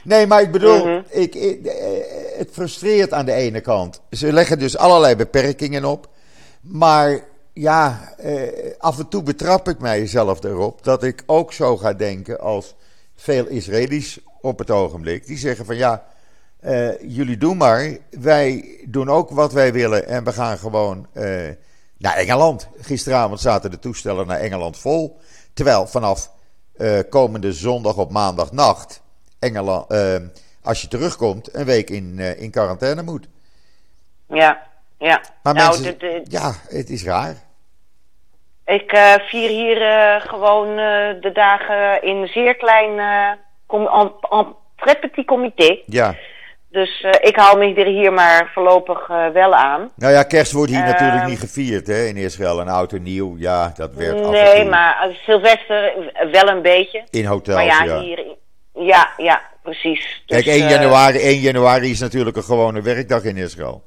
B: Nee, maar ik bedoel, mhm. ik, ik, eh, het frustreert aan de ene kant. Ze leggen dus allerlei beperkingen op. Maar ja, eh, af en toe betrap ik mijzelf erop dat ik ook zo ga denken als veel Israëli's op het ogenblik. Die zeggen van ja, uh, jullie doen maar. Wij doen ook wat wij willen en we gaan gewoon uh, naar Engeland. Gisteravond zaten de toestellen naar Engeland vol. Terwijl vanaf uh, komende zondag op maandagnacht Engeland, als je terugkomt, een week in, in quarantaine moet.
A: Ja, ja.
B: Maar nou, mensen, ja, het is raar.
A: Ik vier hier gewoon de dagen in zeer klein com, en, en très petit comité.
B: Ja.
A: Dus uh, ik hou me er hier maar voorlopig uh, wel aan.
B: Nou ja, kerst wordt hier uh, natuurlijk niet gevierd hè, in Israël. Een oud en nieuw, ja, dat werd
A: Nee, maar Sylvester wel een beetje.
B: In hotels,
A: maar ja. Hier, ja, ja, precies.
B: Dus, Kijk, 1 januari, 1 januari is natuurlijk een gewone werkdag in Israël.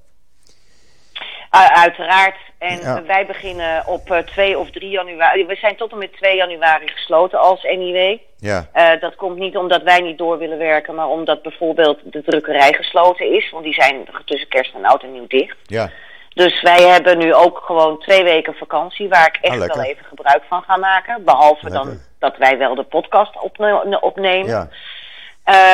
A: uiteraard. En wij beginnen op 2 of 3 januari. We zijn tot en met 2 januari gesloten als NIW.
B: Ja.
A: Uh, dat komt niet omdat wij niet door willen werken, maar omdat bijvoorbeeld de drukkerij gesloten is. Want die zijn tussen kerst en oud en nieuw dicht.
B: Ja.
A: Dus wij hebben nu ook gewoon twee weken vakantie waar ik echt ah, wel even gebruik van ga maken. Behalve dan dat wij wel de podcast opne opnemen.
B: Ja.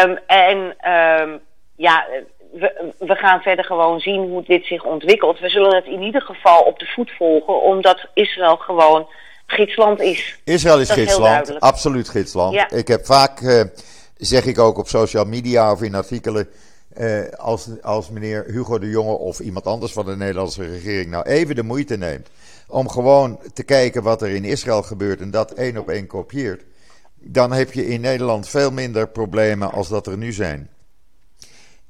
A: Um, en um, ja, we, we, gaan verder gewoon zien hoe dit zich ontwikkelt. We zullen het in ieder geval op de voet volgen, omdat Israël gewoon gidsland is.
B: Israël is gidsland, absoluut gidsland. Ik heb vaak, uh, zeg ik ook op social media of in artikelen, uh, als, als meneer Hugo de Jonge of iemand anders van de Nederlandse regering nou even de moeite neemt om gewoon te kijken wat er in Israël gebeurt en dat één op één kopieert, dan heb je in Nederland veel minder problemen als dat er nu zijn.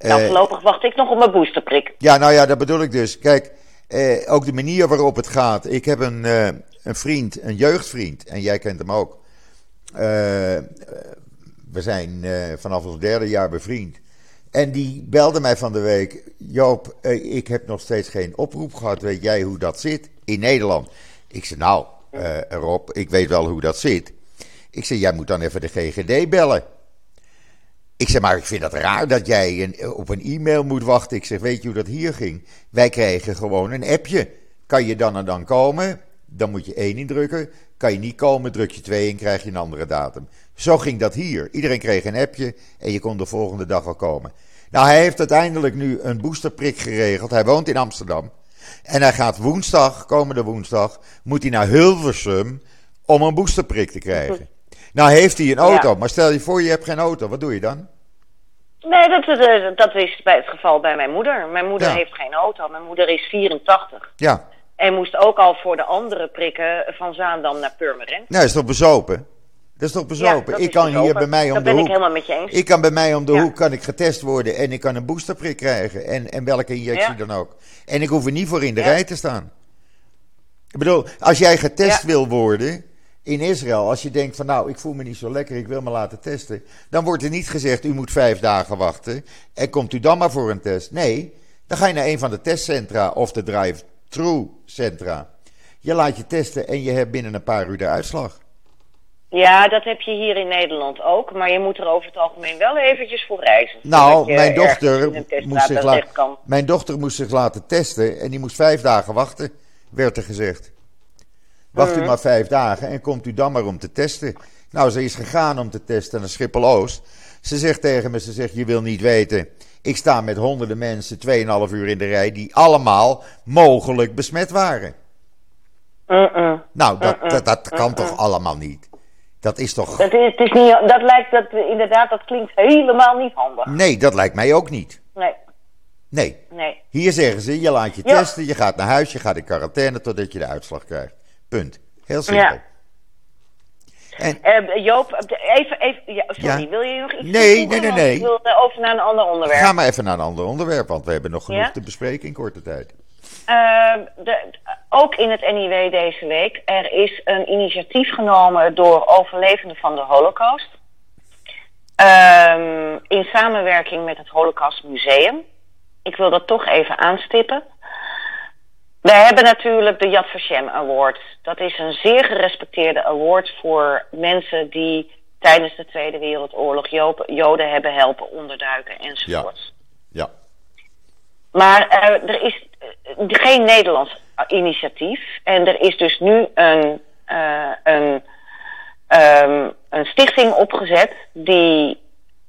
A: Nou, uh, voorlopig wacht ik nog op mijn boosterprik.
B: Ja, nou ja, dat bedoel ik dus. Kijk, ook de manier waarop het gaat. Ik heb een, een vriend, een jeugdvriend, en jij kent hem ook. Uh, we zijn uh, vanaf ons derde jaar bevriend. En die belde mij van de week: Joop, ik heb nog steeds geen oproep gehad. Weet jij hoe dat zit in Nederland? Ik zei: Nou, Rob, ik weet wel hoe dat zit. Ik zei: Jij moet dan even de GGD bellen. Ik zeg maar, ik vind het raar dat jij een, op een e-mail moet wachten. Ik zeg, weet je hoe dat hier ging? Wij kregen gewoon een appje. Kan je dan en dan komen? dan moet je één indrukken. Kan je niet komen, druk je twee in, krijg je een andere datum. Zo ging dat hier. Iedereen kreeg een appje en je kon de volgende dag al komen. Nou, hij heeft uiteindelijk nu een boosterprik geregeld. Hij woont in Amsterdam. En hij gaat woensdag, komende woensdag, moet hij naar Hilversum om een boosterprik te krijgen. Nou heeft hij een auto, maar stel je voor je hebt geen auto, wat doe je dan?
A: Nee, dat, dat is bij het geval bij mijn moeder. Mijn moeder heeft geen auto. Mijn moeder is 84.
B: Ja.
A: En moest ook al voor de andere prikken van Zaandam naar Purmerend.
B: Nee, dat is toch bezopen? Dat is toch bezopen? ik kan hier bij mij om
A: dat
B: de hoek.
A: ben ik helemaal met je eens.
B: Ik kan bij mij om de hoek kan ik getest worden en ik kan een boosterprik krijgen. En, en welke injectie dan ook. En ik hoef er niet voor in de rij te staan. Ik bedoel, als jij getest wil worden, in Israël, als je denkt van nou, ik voel me niet zo lekker, ik wil me laten testen, dan wordt er niet gezegd, u moet vijf dagen wachten en komt u dan maar voor een test. Nee, dan ga je naar een van de testcentra of de drive-thru centra. Je laat je testen en je hebt binnen een paar uur de uitslag.
A: Ja, dat heb je hier in Nederland ook, maar je moet er over het algemeen wel eventjes voor reizen.
B: Nou, mijn dochter, moest zich mijn dochter moest zich laten testen en die moest vijf dagen wachten, werd er gezegd. Wacht u
A: Mhm.
B: maar vijf dagen en komt u dan maar om te testen. Nou, ze is gegaan om te testen naar Schiphol-Oost. Ze zegt tegen me, ze zegt, je wil niet weten. Ik sta met honderden mensen 2,5 uur in de rij die allemaal mogelijk besmet waren.
A: Mm-mm.
B: Nou, dat, dat, dat kan toch allemaal niet? Dat is toch...
A: Dat, is, het is niet, dat lijkt, dat, inderdaad, dat klinkt helemaal niet handig.
B: Nee, dat lijkt mij ook niet.
A: Nee,
B: Nee.
A: nee.
B: Hier zeggen ze, je laat je
A: Ja.
B: testen, je gaat naar huis, je gaat in quarantaine totdat je de uitslag krijgt. Punt. Heel simpel.
A: Ja.
B: En
A: Eh, Joop, even, even, ja, sorry,
B: Ja.
A: wil je nog iets
B: Nee, nee, nee, nee.
A: Ik wil eh, over naar een ander onderwerp.
B: ga maar even naar een ander onderwerp, want we hebben nog genoeg
A: Ja?
B: te bespreken in korte tijd.
A: Eh, de, ook in het NIW deze week. Er is een initiatief genomen door overlevenden van de Holocaust. Ehm, in samenwerking met het Holocaust Museum. Ik wil dat toch even aanstippen. We hebben natuurlijk de Yad Vashem Award. Dat is een zeer gerespecteerde award voor mensen die tijdens de Tweede Wereldoorlog Joden hebben helpen onderduiken enzovoorts.
B: Ja.
A: Maar eh, er is eh, geen Nederlands initiatief. En er is dus nu een, eh, een, ehm, een stichting opgezet die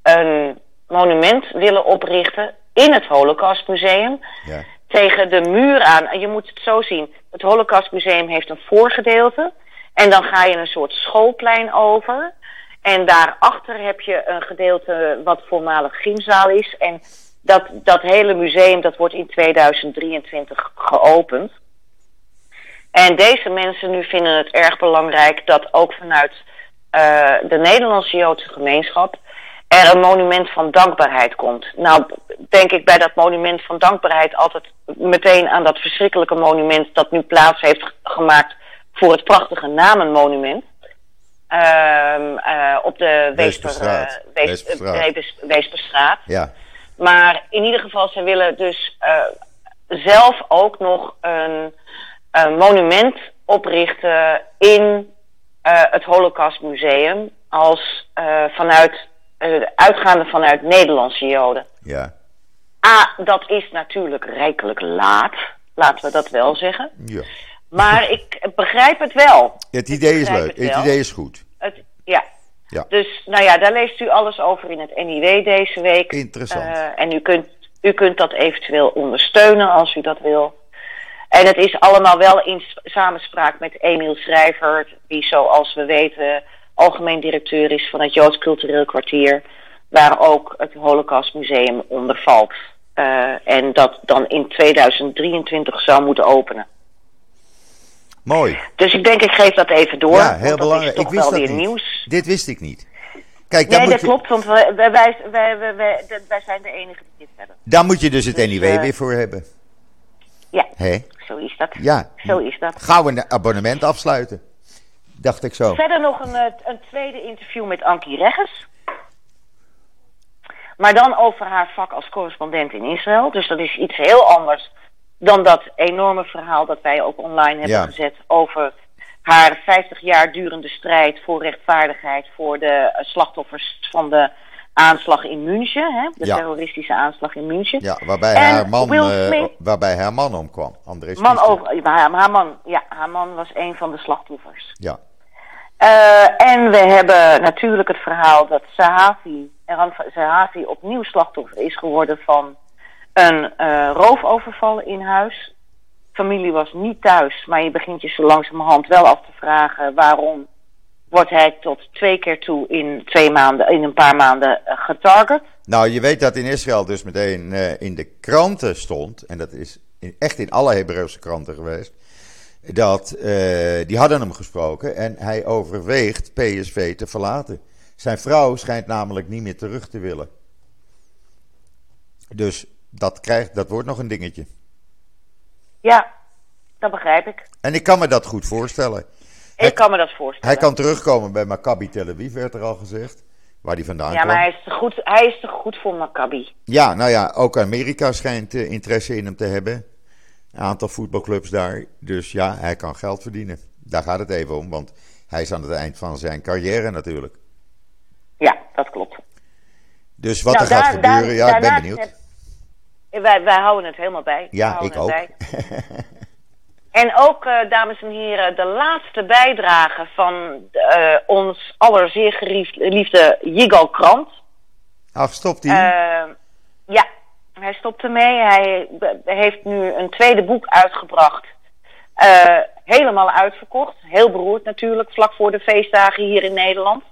A: een monument willen oprichten in het Holocaustmuseum.
B: Ja.
A: Tegen de muur aan. En je moet het zo zien. Het Holocaustmuseum heeft een voorgedeelte. En dan ga je een soort schoolplein over. En daarachter heb je een gedeelte wat voormalig gymzaal is. En dat, dat hele museum dat wordt in 2023 geopend. En deze mensen nu vinden het erg belangrijk dat ook vanuit eh, de Nederlandse Joodse gemeenschap er een monument van dankbaarheid komt. Nou, denk ik bij dat monument van dankbaarheid altijd meteen aan dat verschrikkelijke monument dat nu plaats heeft gemaakt voor het prachtige namenmonument. Ehm, eh, op de Weesper,
B: Weesperstraat.
A: Wees-
B: Weesperstraat.
A: Wees- Weesperstraat.
B: Ja.
A: Maar in ieder geval, ze willen dus eh, zelf ook nog een, een monument oprichten in eh, het Holocaustmuseum. Als vanuit, uitgaande vanuit Nederlandse Joden.
B: Ja.
A: A, dat is natuurlijk rijkelijk laat. Laten we dat wel zeggen.
B: ja.
A: Maar ik begrijp het wel.
B: Het idee is leuk.
A: het
B: idee is goed.
A: Het, ja.
B: Ja.
A: Dus nou ja, daar leest u alles over in het NIW deze week.
B: Interessant.
A: Eh, en u kunt, u kunt dat eventueel ondersteunen als u dat wil. En het is allemaal wel in samenspraak met Emiel Schrijver, die zoals we weten algemeen directeur is van het Joods Cultureel Kwartier, waar ook het Holocaustmuseum onder valt. Eh, en dat dan in 2023 zou moeten openen.
B: Mooi.
A: Dus ik denk, ik geef dat even door.
B: ja, heel belangrijk. Ik wist dat
A: weer
B: niet.
A: nieuws.
B: Dit wist ik niet. Kijk,
A: Nee,
B: moet
A: dat
B: je,
A: klopt, want wij, wij, wij, wij, zijn de enigen die dit hebben.
B: daar moet je dus het NIW
A: eh,
B: weer voor hebben.
A: Ja,
B: Hé?
A: zo is dat.
B: Ja.
A: Zo is dat.
B: Gauw een abonnement afsluiten. Dacht ik zo.
A: Verder nog een, eh, een tweede interview met Ankie Regges. Maar dan over haar vak als correspondent in Israël. Dus dat is iets heel anders dan dat enorme verhaal dat wij ook online hebben
B: Ja.
A: gezet over haar 50 jaar durende strijd voor rechtvaardigheid voor de eh, slachtoffers van de aanslag in München, hè? de
B: Ja.
A: terroristische aanslag in München.
B: Ja, waarbij
A: En
B: haar man, eh, waarbij haar man omkwam. André
A: Man
B: Spiester.
A: over, haar, haar man, ja, haar man was een van de slachtoffers.
B: Ja.
A: Eh, en we hebben natuurlijk het verhaal dat Sahavi, Sahavi opnieuw slachtoffer is geworden van een eh, roofoverval in huis. Familie was niet thuis, maar je begint je zo langzamerhand wel af te vragen waarom wordt hij tot twee keer toe in twee maanden, in een paar maanden eh, getarget.
B: Nou, je weet dat in Israël dus meteen in de kranten stond, en dat is echt in alle Hebreeuwse kranten geweest, dat eh, die hadden hem gesproken en hij overweegt PSV te verlaten. Zijn vrouw schijnt namelijk niet meer terug te willen. Dus dat, krijgt, dat wordt nog een dingetje.
A: Ja, dat begrijp ik.
B: En ik kan me dat goed voorstellen.
A: Ik kan me dat voorstellen.
B: Hij kan terugkomen bij Maccabi Tel Aviv, werd er al gezegd. Waar hij vandaan
A: ja,
B: kwam.
A: maar hij is, te goed, hij is te goed voor Maccabi.
B: Ja, nou ja, ook Amerika schijnt eh, interesse in hem te hebben. Een aantal voetbalclubs daar. Dus ja, hij kan geld verdienen. Daar gaat het even om, want hij is aan het eind van zijn carrière natuurlijk.
A: Ja, dat klopt.
B: Dus wat
A: Nou,
B: er gaat gebeuren,
A: daar-
B: ja, ik ben benieuwd.
A: Wij, wij houden het helemaal bij.
B: Ja, ik ook.
A: En ook, eh, dames en heren, de laatste bijdrage van eh, ons aller zeer geliefde Yigal Krant.
B: Ach, stopt hij?
A: Eh, ja, hij stopt ermee. Hij heeft nu een tweede boek uitgebracht. Eh, helemaal uitverkocht. Heel beroerd natuurlijk, vlak voor de feestdagen hier in Nederland.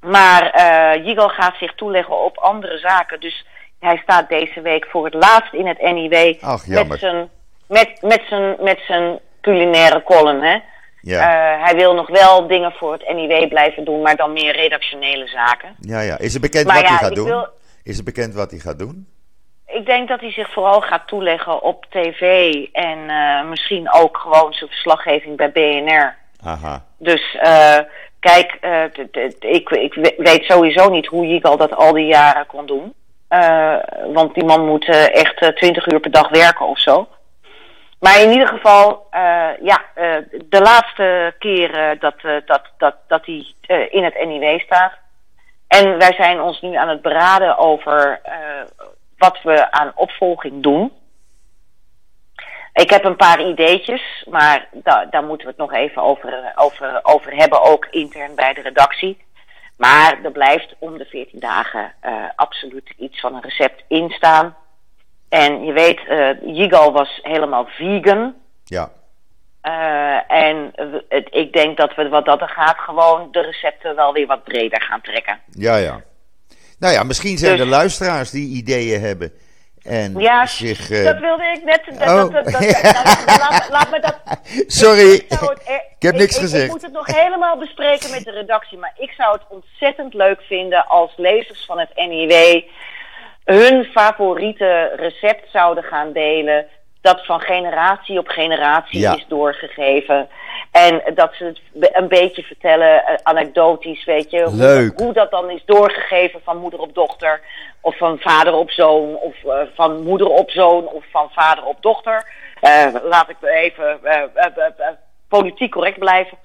A: Maar eh Yigal gaat zich toeleggen op andere zaken. Dus hij staat deze week voor het laatst in het NIW
B: Ach,
A: met zijn, met, met zijn, met zijn culinaire column. Hè?
B: ja.
A: Eh, hij wil nog wel dingen voor het NIW blijven doen, maar dan meer redactionele zaken.
B: ja, ja. Is het bekend
A: maar
B: wat
A: ja,
B: hij gaat doen?
A: wil-
B: Is het bekend wat hij gaat doen?
A: Ik denk dat hij zich vooral gaat toeleggen op tv en eh, misschien ook gewoon zijn verslaggeving bij BNR.
B: Aha.
A: Dus eh, kijk, eh, ik, ik we- weet sowieso niet hoe Yigal dat al die jaren kon doen. Eh, want die man moet echt 20 uur per dag werken of zo. Maar in ieder geval, eh, ja, de laatste keer dat, dat, dat, dat hij in het NIW staat. En wij zijn ons nu aan het beraden over eh, wat we aan opvolging doen. Ik heb een paar ideetjes, maar da daar moeten we het nog even over, eh, over, over hebben, ook intern bij de redactie. Maar er blijft om de 14 dagen eh, absoluut iets van een recept in staan. En je weet, eh Yigal was helemaal vegan.
B: Ja.
A: Eh, en het, ik denk dat we wat dat er gaat gewoon de recepten wel weer wat breder gaan trekken.
B: Ja, ja. Nou ja, misschien zijn
A: Dus-
B: er luisteraars die ideeën hebben. En
A: Ja,
B: zich. eh,
A: dat wilde ik net. Dat,
B: Oh.
A: dat, dat, laat, laat me dat.
B: Sorry,
A: Ik, het
B: ik heb niks
A: ik,
B: gezegd.
A: Ik moet het nog helemaal bespreken met de redactie. Maar ik zou het ontzettend leuk vinden als lezers van het NIW hun favoriete recept zouden gaan delen. Dat van generatie op generatie
B: Ja.
A: is doorgegeven. En dat ze het een beetje vertellen, eh, anekdotisch, weet je. Hoe,
B: Leuk.
A: hoe dat dan is doorgegeven van moeder op dochter. Of van vader op zoon. Of eh, van moeder op zoon. Of van vader op dochter. Eh, laat ik even politiek correct blijven.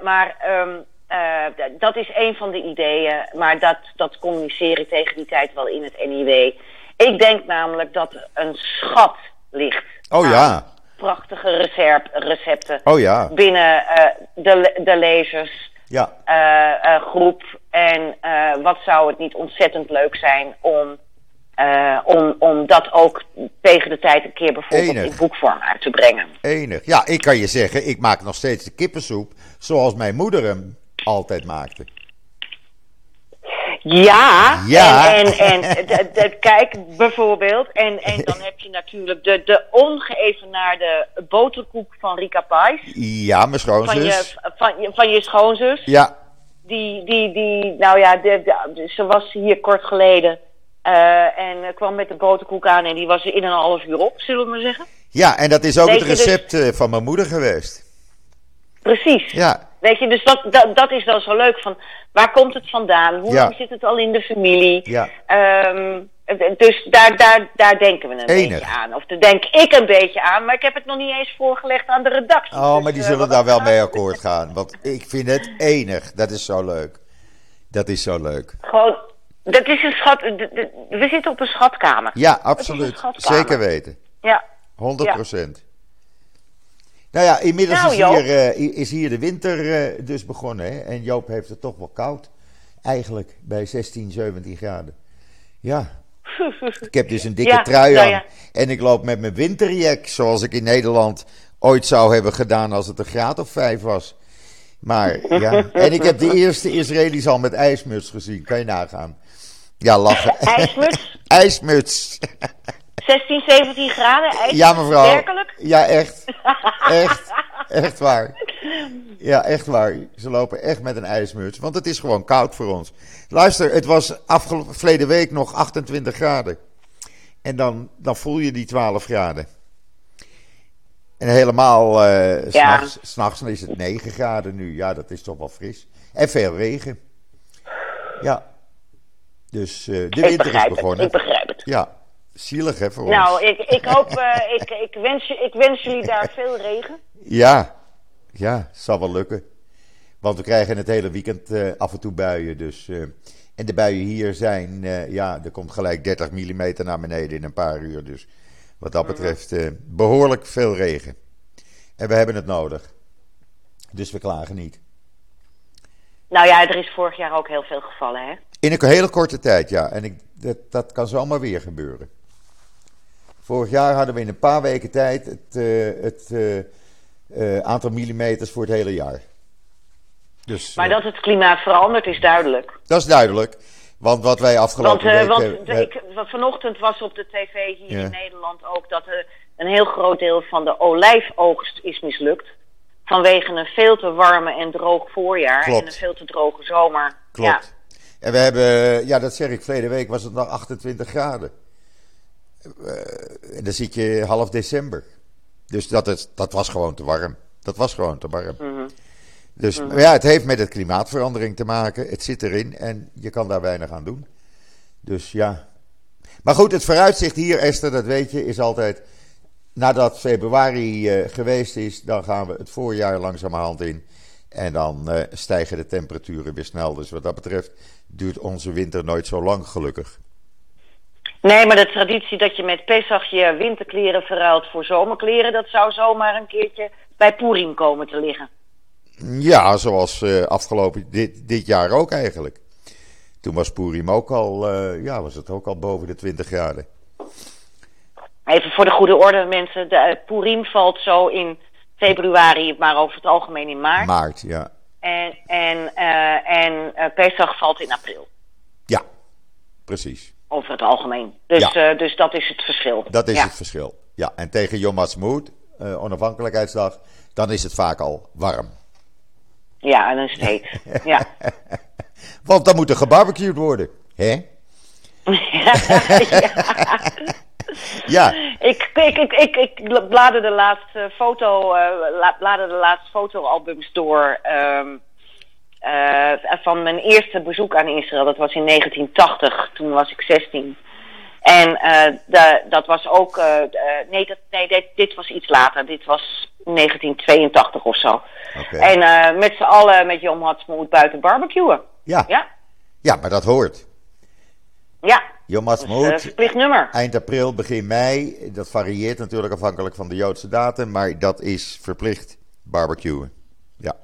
A: Maar ehm, eh, dat is een van de ideeën. Maar dat, dat communiceer ik tegen die tijd wel in het NIW. Ik denk namelijk dat een schat ligt.
B: Oh
A: aan
B: ja.
A: Prachtige recept, recepten
B: Oh ja.
A: binnen eh, de, de lezers
B: Ja.
A: eh, eh, groep. En wat zou het niet ontzettend leuk zijn om, om, om dat ook tegen de tijd een keer bijvoorbeeld
B: Enig.
A: in boekvorm uit te brengen.
B: Enig. Ja, ik kan je zeggen, ik maak nog steeds de kippensoep zoals mijn moeder hem altijd maakte.
A: Ja,
B: Ja.
A: en, en, en kijk bijvoorbeeld, en, en dan heb je natuurlijk de, de ongeëvenaarde boterkoek van Rika Pais.
B: Ja, mijn schoonzus.
A: van, je, van je schoonzus.
B: Ja,
A: Die, die, die, nou ja, de, ze was hier kort geleden. eh, en kwam met de boterkoek aan en die was in een half uur op, zullen we maar zeggen.
B: ja, en dat is ook
A: Weet
B: het
A: dus-
B: recept eh, van mijn moeder geweest.
A: Precies.
B: Ja,
A: Weet je, dus dat, dat, dat is dan zo leuk van waar komt het vandaan? Hoe
B: Ja.
A: zit het al in de familie?
B: Ja.
A: Ehm, dus daar, daar, daar denken we een
B: Enig.
A: beetje aan. Of daar denk ik een beetje aan, maar ik heb het nog niet eens voorgelegd aan de redactie.
B: oh,
A: Dus,
B: maar die
A: eh,
B: zullen daar wel mee akkoord gaan. Want ik vind het enig. Dat is zo leuk. Dat is zo leuk.
A: Gewoon, dat is een schat. We zitten op een schatkamer.
B: Ja, absoluut.
A: schatkamer.
B: Zeker weten.
A: Ja.
B: 100 procent. Nou ja, inmiddels
A: Nou,
B: is, hier, eh, is hier de winter eh, dus begonnen. Hè? En Joop heeft het toch wel koud. Eigenlijk bij 16, 17 graden. Ja. Ik heb dus een dikke
A: Ja,
B: trui
A: nou
B: aan.
A: ja.
B: En ik loop met mijn winterjack. Zoals ik in Nederland ooit zou hebben gedaan als het een graad of 5 was. Maar ja. En ik heb de eerste Israëli's al met ijsmuts gezien. Kan je nagaan. Ja, lachen.
A: IJsmuts,
B: ijsmuts.
A: 16, 17 graden. IJs,
B: Ja, mevrouw.
A: Werkelijk?
B: Ja, echt. Echt. Echt waar. Ja, echt waar. Ze lopen echt met een ijsmuts. Want het is gewoon koud voor ons. Luister, het was afgelopen week nog 28 graden. En dan, dan voel je die 12 graden. En helemaal,
A: Ja.
B: s'nachts s'nachts is het 9 graden nu. Ja, dat is toch wel fris. En veel regen. Ja. Dus eh, de
A: ik
B: winter is
A: begrijp het.
B: begonnen.
A: Ik begrijp het.
B: Ja, zielig hè voor
A: Nou,
B: ons.
A: ik, ik hoop, eh, ik, ik, wens, je- ik wens jullie daar veel regen.
B: Ja, ja, zal wel lukken. Want we krijgen het hele weekend eh, af en toe buien. Dus, eh, en de buien hier zijn, ja, er komt gelijk 30 mm naar beneden in een paar uur. Dus wat dat betreft eh, behoorlijk veel regen. En we hebben het nodig. Dus we klagen niet.
A: Nou ja, er is vorig jaar ook heel veel gevallen, hè?
B: In een hele korte tijd, ja. En ik, dat, dat kan zomaar weer gebeuren. Vorig jaar hadden we in een paar weken tijd het, eh, het eh, eh, aantal millimeters voor het hele jaar. Dus,
A: Maar dat het klimaat verandert is duidelijk.
B: Dat is duidelijk. Want wat wij
A: Want,
B: afgelopen
A: eh,
B: week...
A: want de- ik, vanochtend was op de tv hier
B: Ja.
A: in Nederland ook dat er een heel groot deel van de olijfoogst is mislukt. Vanwege een veel te warme en droog voorjaar
B: Klopt.
A: en een veel te droge zomer.
B: Klopt. En we hebben, ja dat zeg ik, verleden week was het nog 28 graden. Eh, en dan zit je half december. Dus dat, is, dat was gewoon te warm. Dat was gewoon te warm.
A: Mhm.
B: Dus maar ja, het heeft met het klimaatverandering te maken. Het zit erin en je kan daar weinig aan doen. Dus ja. Maar goed, het vooruitzicht hier, Esther, dat weet je, is altijd. Nadat februari eh, geweest is, dan gaan we het voorjaar langzamerhand in. En dan eh, stijgen de temperaturen weer snel. Dus wat dat betreft duurt onze winter nooit zo lang, gelukkig.
A: Nee, maar de traditie dat je met Pesach je winterkleren verruilt voor zomerkleren, dat zou zomaar een keertje bij Purim komen te liggen.
B: Ja, zoals eh, afgelopen dit, dit jaar ook eigenlijk. Toen was Purim ook al, eh, ja, was het ook al boven de 20 graden.
A: Even voor de goede orde, mensen. De eh, Purim valt zo in februari, maar over het algemeen in maart.
B: Maart, ja.
A: En, en, en Pesach valt in april,
B: Ja, precies.
A: Over het algemeen. Dus,
B: Ja.
A: eh, dus dat is het verschil.
B: Dat is
A: ja.
B: het verschil. Ja, en tegen Yom Ha'atzmaut, eh, onafhankelijkheidsdag, dan is het vaak al warm.
A: Ja, en een steeds. ja.
B: Want dan moet er gebarbecued worden. Hè? Ja,
A: Ik, ik, ik, ik, ik bladerde de laatste foto, eh, la- bladerde de laatste fotoalbums door ehm, eh, van mijn eerste bezoek aan Israël. Dat was in 1980, toen was ik 16. En eh, de, dat was ook, eh, nee, dat, nee dit, dit was iets later. Dit was 1982 of zo. En met z'n allen met Jom Hatsmoed buiten barbecuen.
B: Ja.
A: Ja,
B: ja, maar dat hoort.
A: ja.
B: Ha'atzmaut,
A: een verplicht nummer.
B: eind april, begin mei. Dat varieert natuurlijk afhankelijk van de Joodse datum, maar dat is verplicht. Barbecuen. Ja.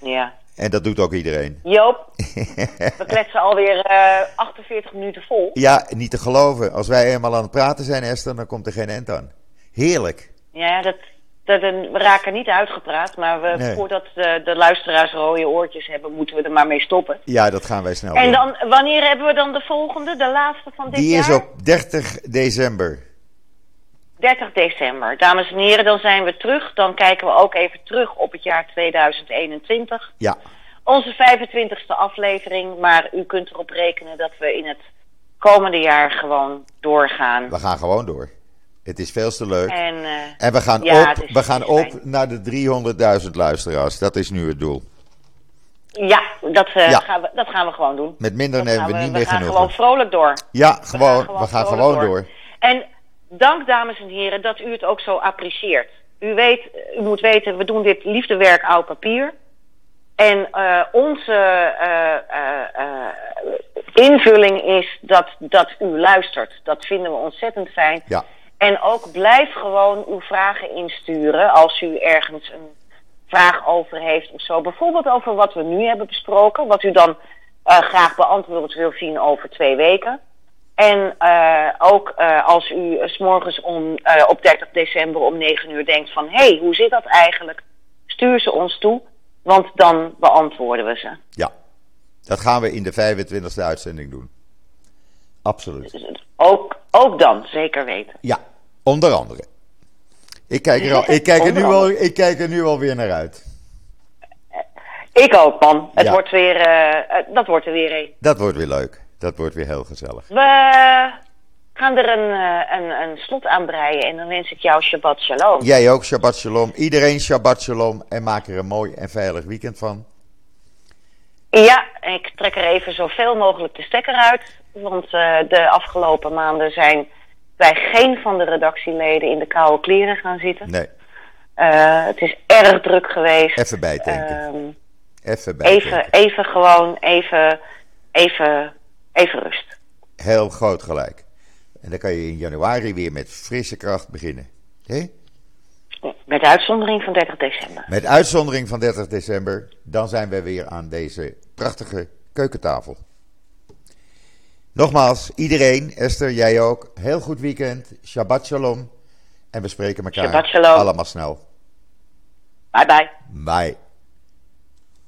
A: Ja.
B: En dat doet ook iedereen.
A: Joop, we kletsen alweer eh 48 minuten vol.
B: Ja, niet te geloven. Als wij eenmaal aan het praten zijn, Esther, dan komt er geen end aan. Heerlijk.
A: Ja, dat, dat, we raken niet uitgepraat, maar we,
B: Nee.
A: voordat de, de luisteraars rode oortjes hebben, moeten we er maar mee stoppen.
B: Ja, dat gaan wij snel
A: En
B: doen.
A: dan, wanneer hebben we dan de volgende, de laatste van dit
B: Die
A: jaar?
B: is op 30 december.
A: 30 december. Dames en heren, dan zijn we terug. Dan kijken we ook even terug op het jaar 2021.
B: Ja,
A: Onze 25e aflevering, maar u kunt erop rekenen dat we in het komende jaar gewoon doorgaan.
B: we gaan gewoon door. Het is veel te leuk.
A: En, eh,
B: En we gaan
A: Ja,
B: op,
A: is-
B: we gaan op naar de 300.000 luisteraars. Dat is nu het doel.
A: ja, dat, eh,
B: Ja.
A: Gaan we, dat gaan we gewoon doen.
B: Met minder
A: Dat
B: nemen
A: gaan
B: we niet
A: we
B: meer
A: gaan
B: genoeg.
A: gewoon vrolijk door.
B: Ja, gewoon. We gaan gewoon door.
A: En dank, dames en heren, dat u het ook zo apprecieert. U, weet, u moet weten, we doen dit liefdewerk oud papier. En eh, onze eh, invulling is dat, dat u luistert. Dat vinden we ontzettend fijn.
B: Ja,
A: En ook blijf gewoon uw vragen insturen als u ergens een vraag over heeft of zo. Bijvoorbeeld over wat we nu hebben besproken. Wat u dan graag beantwoord wil zien over twee weken. En eh, ook eh, als u eh, s morgens om, op 30 december om 9 uur denkt van... hé, hey, hoe zit dat eigenlijk? Stuur ze ons toe, want dan beantwoorden we ze.
B: ja. Dat gaan we in de 25e uitzending doen. Absoluut.
A: Dus ook, ook dan, zeker weten.
B: Ja, onder andere. Ik kijk er, al, ik kijk er, nu, al, ik kijk er nu alweer naar uit.
A: Ik ook, man. Het
B: Ja.
A: wordt weer, dat wordt er weer een.
B: Dat wordt weer leuk. Dat wordt weer heel gezellig.
A: We, gaan er een, eh, een, een slot aan breien. En dan wens ik jou Shabbat Shalom.
B: Jij ook, Shabbat Shalom. Iedereen Shabbat Shalom. En maak er een mooi en veilig weekend van.
A: Ja, ik trek er even zoveel mogelijk de stekker uit. Want uh, de afgelopen maanden zijn wij geen van de redactieleden in de koude kleren gaan zitten.
B: Nee.
A: Uh, het is erg druk geweest.
B: Even bijdenken.
A: Um,
B: even bijdenken.
A: Even, even gewoon, even, even, even rust.
B: Heel groot gelijk. En dan kan je in januari weer met frisse kracht beginnen. Hé?
A: Met uitzondering van 30 december.
B: Met uitzondering van 30 december. Dan zijn we weer aan deze prachtige keukentafel. Nogmaals, iedereen, Esther, jij ook. Heel goed weekend. Shabbat shalom. En we spreken elkaar allemaal snel.
A: Bye bye.
B: Bye.